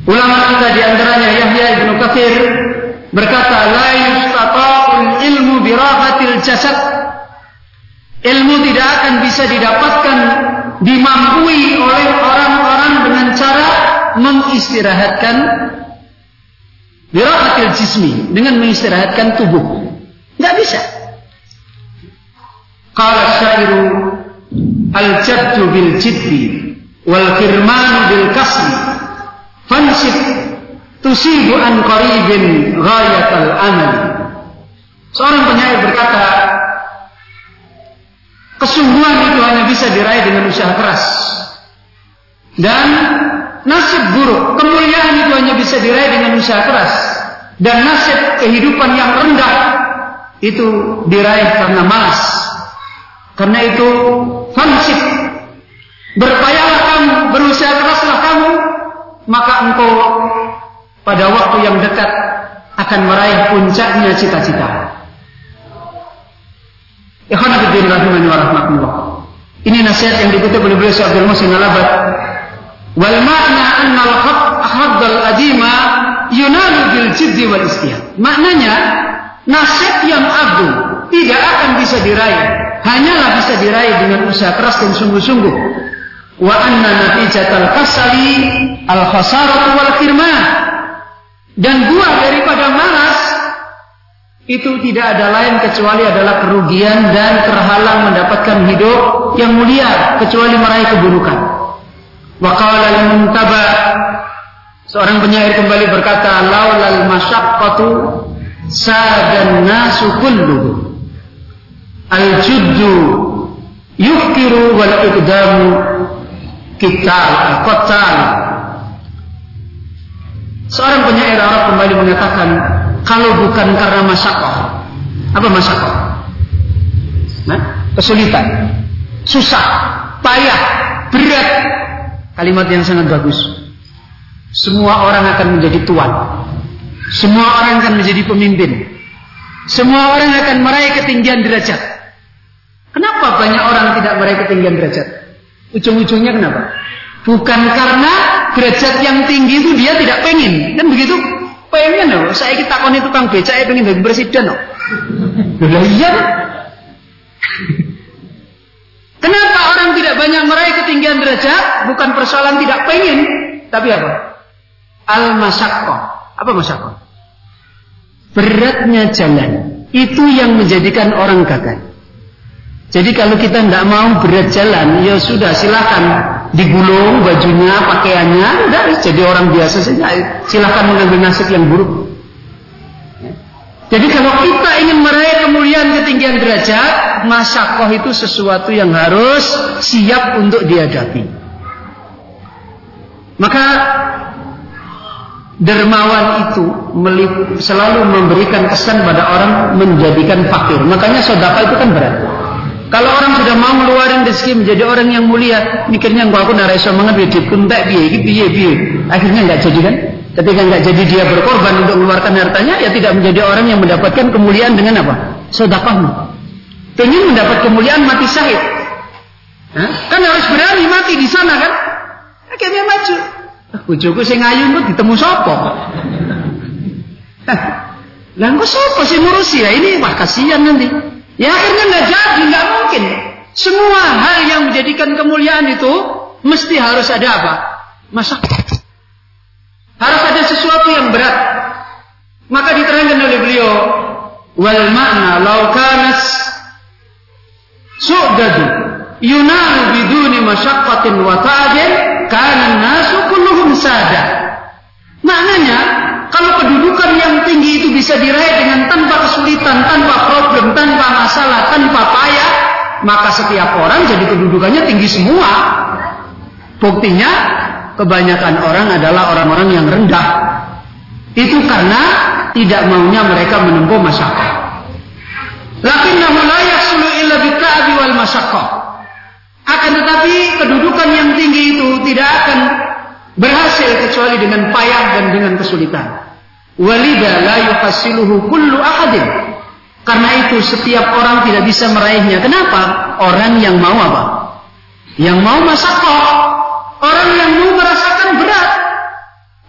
[SPEAKER 1] ulama kita di antaranya Yahya ibnu Katsir berkata, "La yustata'ul ilmu birahatil jasad." Ilmu tidak akan bisa didapatkan dimampui oleh orang-orang dengan cara mengistirahatkan birahatil jismi dengan mengistirahatkan tubuh. Tidak bisa. Qala syairu al-jaddu bil jiddi wal firmanu bil kasri fansib tusibu an qaribin ghayatal amal. Seorang penyair berkata, kesungguhan itu hanya bisa diraih dengan usaha keras. Dan nasib buruk, kemuliaan itu hanya bisa diraih dengan usaha keras. Dan nasib kehidupan yang rendah itu diraih karena malas. Karena itu fansib. Berpayalah kamu, berusaha keraslah kamu, maka engkau pada waktu yang dekat akan meraih puncaknya cita-cita. Ikhwanafiddin rahimani wa rahmatullah. Ini nasihat yang dikutip oleh beliau Abdul Muhsin Al-Abad. Wal makna anna al-hadd al-adima yunalu bil jiddi wal istihad. Maknanya nasihat yang agung tidak akan bisa diraih, hanyalah bisa diraih dengan usaha keras dan sungguh-sungguh. Wa anna natijatal kasali al-khasaratu wal firman. Dan buah daripada malas itu tidak ada lain kecuali adalah kerugian dan terhalang mendapatkan hidup yang mulia kecuali meraih keburukan. Wa qala al-muntaba. Seorang penyair kembali berkata laulal masyaqqatu sadan nasu kulluhu. Al-juddu yufkiru wal iqdamu kital qatal Seorang penyair Arab kembali mengatakan kalau bukan karena masakoh. Apa masakoh? Nah, kesulitan, susah, payah, berat. Kalimat yang sangat bagus. Semua orang akan menjadi tuan. Semua orang akan menjadi pemimpin. Semua orang akan meraih ketinggian derajat. Kenapa banyak orang tidak meraih ketinggian derajat? Ujung-ujungnya kenapa? Bukan karena derajat yang tinggi itu dia tidak pengen. Kan begitu? Pengen loh, saya kita koni tukang saya pengen jadi presiden loh. Lah iya. Kenapa orang tidak banyak meraih ketinggian derajat? Bukan persoalan tidak pengen, tapi apa? Al masakko. Apa masakko? Beratnya jalan. Itu yang menjadikan orang gagal. Jadi kalau kita tidak mau berat jalan, ya sudah silakan digulung bajunya, pakaiannya, udah jadi orang biasa saja. Silakan mengambil nasib yang buruk. Jadi kalau kita ingin meraih kemuliaan ketinggian derajat, masakoh itu sesuatu yang harus siap untuk dihadapi. Maka dermawan itu selalu memberikan kesan pada orang menjadikan fakir. Makanya sodapa itu kan berat. Kalau orang sudah mau ngeluarin rezeki menjadi orang yang mulia, mikirnya gua aku narai so banget di kuntek biye, biye biye. Akhirnya nggak jadi kan? Ketika nggak jadi dia berkorban untuk mengeluarkan hartanya, ya tidak menjadi orang yang mendapatkan kemuliaan dengan apa? Sodapahmu. Pengen mendapat kemuliaan mati syahid. Hah? Kan harus berani mati di sana kan? Akhirnya maju. Bujuku sing ayu kok ditemu sopo. Lah kok sopo sing ngurusi ya ini wah kasihan nanti. Ya akhirnya nggak jadi, nggak mungkin. Semua hal yang menjadikan kemuliaan itu mesti harus ada apa? Masa harus ada sesuatu yang berat. Maka diterangkan oleh beliau, wal makna laukanas su'dadu yunalu biduni masyaqqatin wa ta'din kana nasu kulluhum sada. Maknanya kalau kedudukan yang tinggi itu bisa diraih dengan tanpa kesulitan, tanpa problem, tanpa masalah, tanpa payah, maka setiap orang jadi kedudukannya tinggi semua. Buktinya kebanyakan orang adalah orang-orang yang rendah. Itu karena tidak maunya mereka menempuh masyarakat. Lakinnahu la yahsulu illa bita'abi wal masyaqqah. Akan tetapi kedudukan yang tinggi itu tidak akan berhasil kecuali dengan payah dan dengan kesulitan. Walida la yuhassiluhu kullu ahadin. Karena itu setiap orang tidak bisa meraihnya. Kenapa? Orang yang mau apa? Yang mau masakoh. Orang yang mau merasakan berat.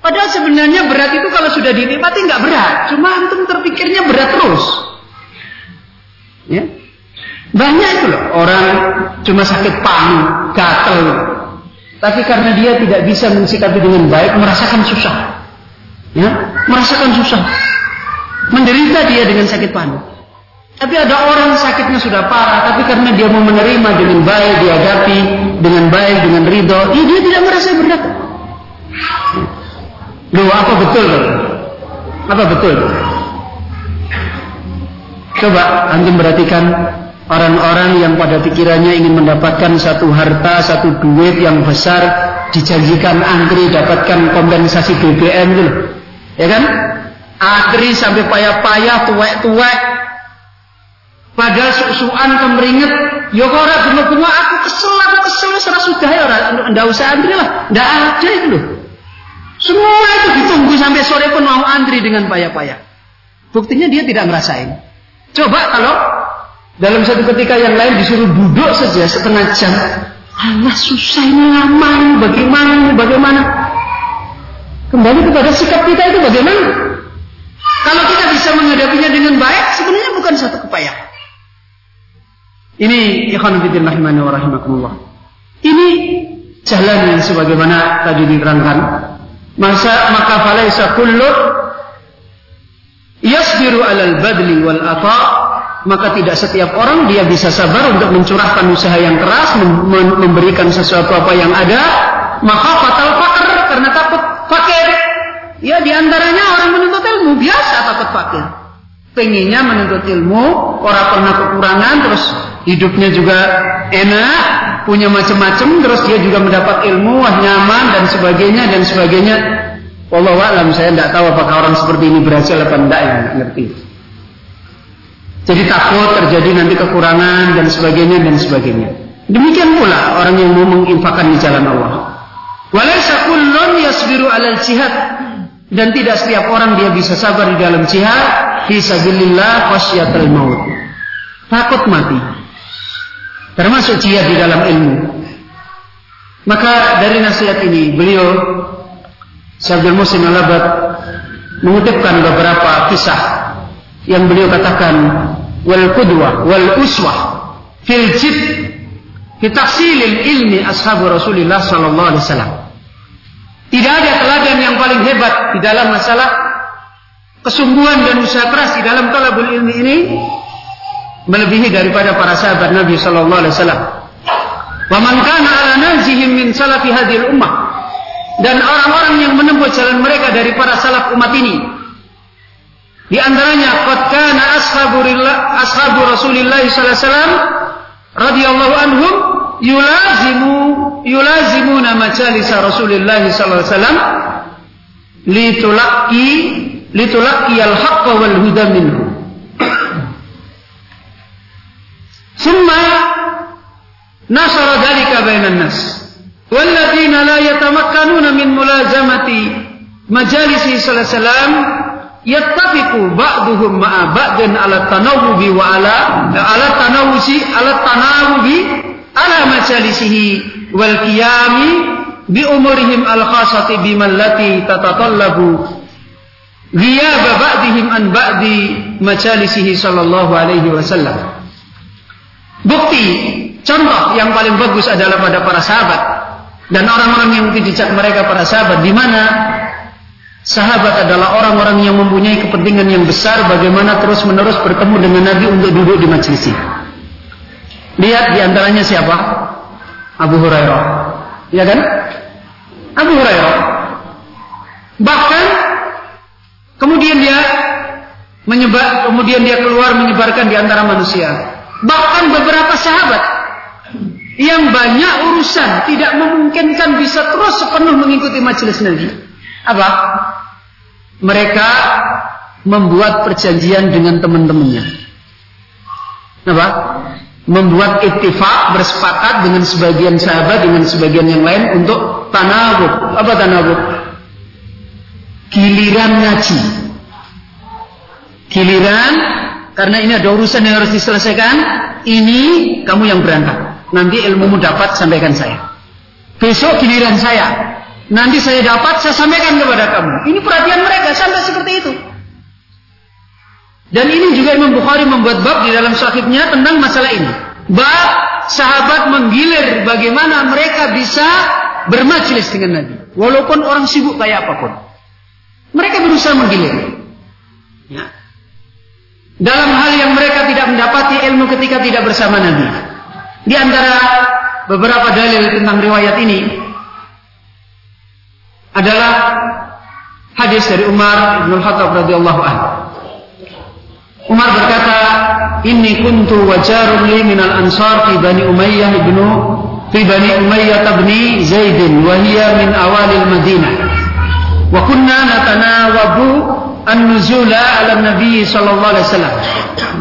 [SPEAKER 1] Padahal sebenarnya berat itu kalau sudah dinikmati nggak berat. Cuma antum terpikirnya berat terus. Ya. Banyak itu loh orang cuma sakit panu, gatel. Tapi karena dia tidak bisa mensikapi dengan baik, merasakan susah. Ya, merasakan susah. Menderita dia dengan sakit panu. Tapi ada orang sakitnya sudah parah, tapi karena dia mau menerima dengan baik, dihadapi dengan baik, dengan ridho, ya dia tidak merasa berat. Loh, apa betul? Apa betul? Coba antum perhatikan orang-orang yang pada pikirannya ingin mendapatkan satu harta, satu duit yang besar, dijanjikan antri dapatkan kompensasi BBM gitu. Ya kan? Antri sampai payah-payah, tuwek-tuwek, Padahal susuan kemeringet, ya kok ora bunga-bunga aku kesel, aku kesel ora sudah ya ora ndak usah antri lah. Ndak ada itu loh. Semua itu ditunggu sampai sore pun mau antri dengan payah-payah. Buktinya dia tidak ngerasain. Coba kalau dalam satu ketika yang lain disuruh duduk saja setengah jam. Allah susah ini lama bagaimana bagaimana. Kembali kepada sikap kita itu bagaimana. Kalau kita bisa menghadapinya dengan baik sebenarnya bukan satu kepayahan. Ini ikhwan fillah rahimani wa rahimakumullah. Ini jalan yang sebagaimana tadi diterangkan. Masa maka falaisa kullu yasbiru alal badli wal ata maka tidak setiap orang dia bisa sabar untuk mencurahkan usaha yang keras memberikan sesuatu apa yang ada maka fatal fakir karena takut fakir ya di antaranya orang menuntut ilmu biasa takut fakir pengennya menuntut ilmu orang pernah kekurangan terus hidupnya juga enak, punya macam-macam, terus dia juga mendapat ilmu, wah nyaman dan sebagainya dan sebagainya. Allah alam saya tidak tahu apakah orang seperti ini berhasil atau tidak ya, ngerti. Jadi takut terjadi nanti kekurangan dan sebagainya dan sebagainya. Demikian pula orang yang mau menginfakkan di jalan Allah. Walaysa kullun yasbiru alal jihad dan tidak setiap orang dia bisa sabar di dalam jihad fi sabilillah khasyatul maut. Takut mati termasuk jihad di dalam ilmu. Maka dari nasihat ini beliau Syabdul Muslim Al-Abad mengutipkan beberapa kisah yang beliau katakan wal qudwa wal uswah fil jid fi ilmi ashabu Rasulullah sallallahu alaihi wasallam. Tidak ada teladan yang paling hebat di dalam masalah kesungguhan dan usaha keras di dalam talabul ilmi ini melebihi daripada para sahabat Nabi sallallahu alaihi wasallam. Wa man kana ala nazihim min salafi hadhil ummah dan orang-orang yang menempuh jalan mereka dari para salaf umat ini. Di antaranya qad kana ashabu Rasulillah sallallahu alaihi wasallam radhiyallahu anhum yulazimu yulazimuna majalisa Rasulullah sallallahu alaihi wasallam litulaqi litulaqi al-haqqa wal huda minhu. Summa nasara dhalika bainan nas. Walladzina la yatamakkanuna min mulazamati majalisi sallallahu alaihi wasallam yattafiqu ba'duhum ma'a ba'din ala tanawubi wa ala ala tanawusi ala tanawubi ala majalisihi wal qiyami bi umurihim al khasati biman lati tatatallabu ghiyaba ba'dihim an ba'di majalisihi sallallahu alaihi wasallam. Bukti contoh yang paling bagus adalah pada para sahabat dan orang-orang yang dicat mereka para sahabat di mana sahabat adalah orang-orang yang mempunyai kepentingan yang besar bagaimana terus-menerus bertemu dengan Nabi untuk duduk di majlisnya Lihat di antaranya siapa? Abu Hurairah. Ya kan? Abu Hurairah. Bahkan kemudian dia menyebar kemudian dia keluar menyebarkan di antara manusia Bahkan beberapa sahabat yang banyak urusan tidak memungkinkan bisa terus sepenuh mengikuti majelis Nabi. Apa? Mereka membuat perjanjian dengan teman-temannya. Apa? Membuat ittifaq bersepakat dengan sebagian sahabat dengan sebagian yang lain untuk tanawub. Apa tanawub? Giliran ngaji. Giliran karena ini ada urusan yang harus diselesaikan, ini kamu yang berangkat. Nanti ilmumu dapat, sampaikan saya. Besok giliran saya. Nanti saya dapat, saya sampaikan kepada kamu. Ini perhatian mereka sampai seperti itu. Dan ini juga Imam Bukhari membuat bab di dalam sahihnya tentang masalah ini. Bab sahabat menggilir bagaimana mereka bisa bermajelis dengan Nabi. Walaupun orang sibuk kayak apa pun. Mereka berusaha menggilir. Ya. Dalam hal yang mereka tidak mendapati ilmu ketika tidak bersama Nabi. Di antara beberapa dalil tentang riwayat ini adalah hadis dari Umar bin Khattab radhiyallahu anhu. Umar berkata, "Inni kuntu wajarun li minal ansar fi Bani Umayyah ibnu fi Bani Umayyah ibni Zaid wa hiya min awalil Madinah. Wa kunna natanawabu an-nuzula 'ala Nabi sallallahu alaihi wasallam.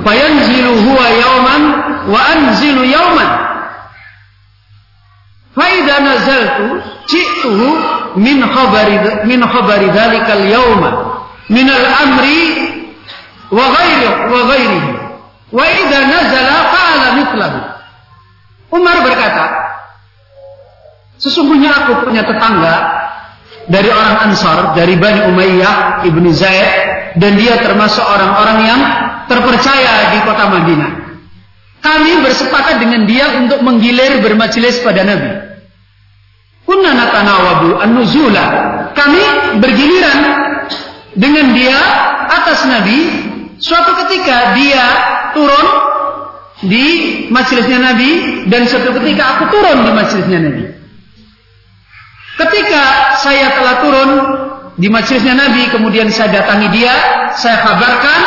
[SPEAKER 1] Fayanzilu huwa yawman wa anzilu yawman. Fa idza nazaltu ji'tuhu min khabari min khabari dzalikal yawma min al-amri Umar berkata, sesungguhnya aku punya tetangga dari orang Ansar, dari Bani Umayyah ibnu Zaid, dan dia termasuk orang-orang yang terpercaya di kota Madinah. Kami bersepakat dengan dia untuk menggilir bermajelis pada Nabi. Kunna natanawabu an-nuzula. Kami bergiliran dengan dia atas Nabi. Suatu ketika dia turun di majelisnya Nabi dan suatu ketika aku turun di majelisnya Nabi. Ketika saya telah turun di majelisnya Nabi, kemudian saya datangi dia, saya kabarkan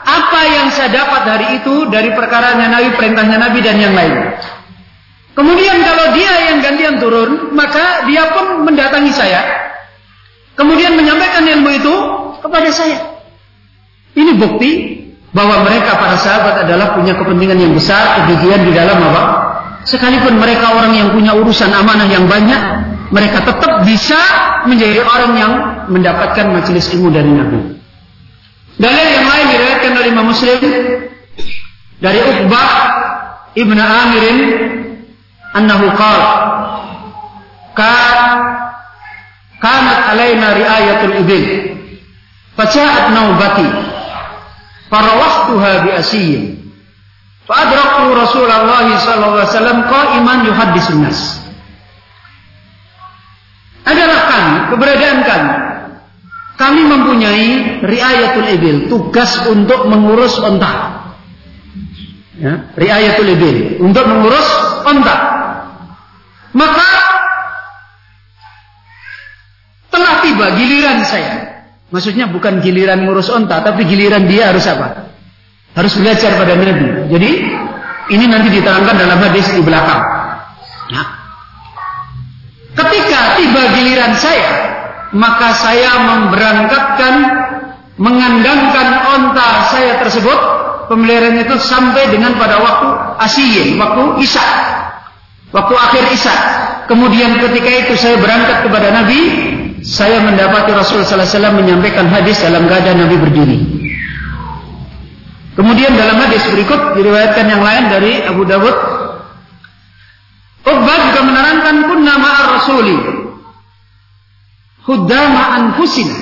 [SPEAKER 1] apa yang saya dapat hari itu dari perkaranya Nabi, perintahnya Nabi dan yang lain. Kemudian kalau dia yang gantian turun, maka dia pun mendatangi saya. Kemudian menyampaikan ilmu itu kepada saya. Ini bukti bahwa mereka para sahabat adalah punya kepentingan yang besar, kegigihan di dalam apa? Sekalipun mereka orang yang punya urusan amanah yang banyak, mereka tetap bisa menjadi orang yang mendapatkan majelis ilmu dari Nabi. Dalil yang lain diriwayatkan oleh Imam Muslim dari Uqbah Ibnu Amirin annahu qala kan kanat alaina riayatul ibil faja'at naubati farawahtuha bi asiyyin fa adraktu Rasulullah sallallahu alaihi wasallam qa'iman nas. Adalah kami keberadaan kami kami mempunyai riayatul ibil tugas untuk mengurus onta ya, riayatul ibil untuk mengurus onta maka telah tiba giliran saya maksudnya bukan giliran ngurus onta tapi giliran dia harus apa? Harus belajar pada Nabi. Jadi ini nanti diterangkan dalam hadis di belakang. Ya. ketika tiba giliran saya maka saya memberangkatkan mengandangkan onta saya tersebut pemeliharaan itu sampai dengan pada waktu asyiyin, waktu isya waktu akhir isya. Kemudian ketika itu saya berangkat kepada Nabi saya mendapati Rasul Sallallahu Alaihi Wasallam menyampaikan hadis dalam keadaan Nabi berdiri kemudian dalam hadis berikut diriwayatkan yang lain dari Abu Dawud Uqbah juga menerangkan kunna ma'ar rasuli Hudama anfusina.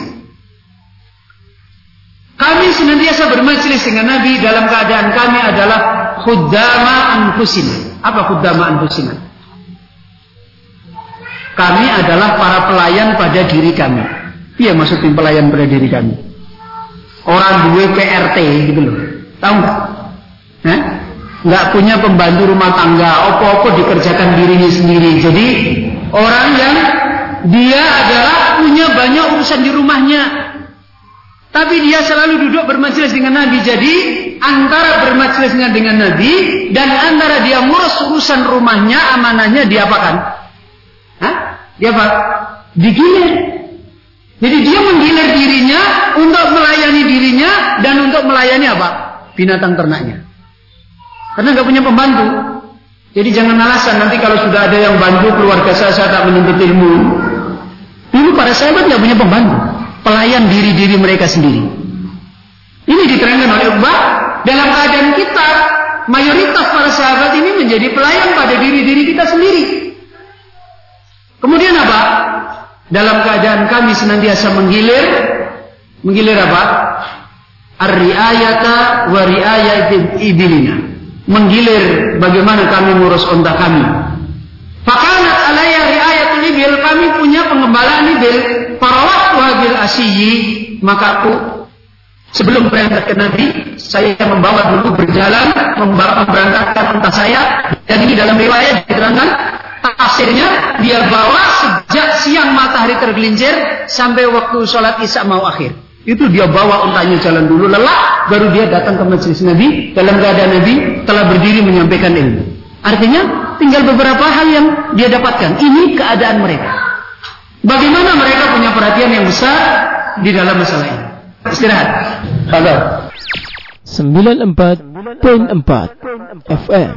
[SPEAKER 1] Kami senantiasa bermajlis dengan Nabi dalam keadaan kami adalah hudama anfusina. Apa hudama anfusina? Kami adalah para pelayan pada diri kami. Iya maksudnya pelayan pada diri kami. Orang dua PRT gitu loh. Tahu nggak? Nggak punya pembantu rumah tangga, opo-opo dikerjakan dirinya sendiri. Jadi orang yang dia adalah punya banyak urusan di rumahnya. Tapi dia selalu duduk bermajelis dengan Nabi. Jadi antara bermajelisnya dengan Nabi dan antara dia ngurus urusan rumahnya, amanahnya dia apakan? Hah? Dia apa? Digilir. Jadi dia menggilir dirinya untuk melayani dirinya dan untuk melayani apa? Binatang ternaknya. Karena nggak punya pembantu. Jadi jangan alasan nanti kalau sudah ada yang bantu keluarga saya saya tak menuntut ilmu. Dulu para sahabat nggak punya pembantu, pelayan diri-diri mereka sendiri. Ini diterangkan oleh Ubah dalam keadaan kita mayoritas para sahabat ini menjadi pelayan pada diri-diri kita sendiri. Kemudian apa? Dalam keadaan kami senantiasa menggilir, menggilir apa? Ar-riayata wa riayat ibilina. menggilir bagaimana kami ngurus onta kami. Fakanat alaya riayatul ibil, kami punya pengembalaan ibil. Para waktu habil asyiyi, maka aku sebelum berangkat ke Nabi, saya membawa dulu berjalan, membawa memberangkatkan unta saya. Dan ini dalam riwayat diterangkan, tafsirnya dia bawa sejak siang matahari tergelincir sampai waktu sholat isya mau akhir. Itu dia bawa untanya jalan dulu lelah, baru dia datang ke majelis Nabi dalam keadaan Nabi telah berdiri menyampaikan ilmu. Artinya tinggal beberapa hal yang dia dapatkan. Ini keadaan mereka. Bagaimana mereka punya perhatian yang besar di dalam masalah ini. Istirahat. Pada.
[SPEAKER 2] 94.4 FM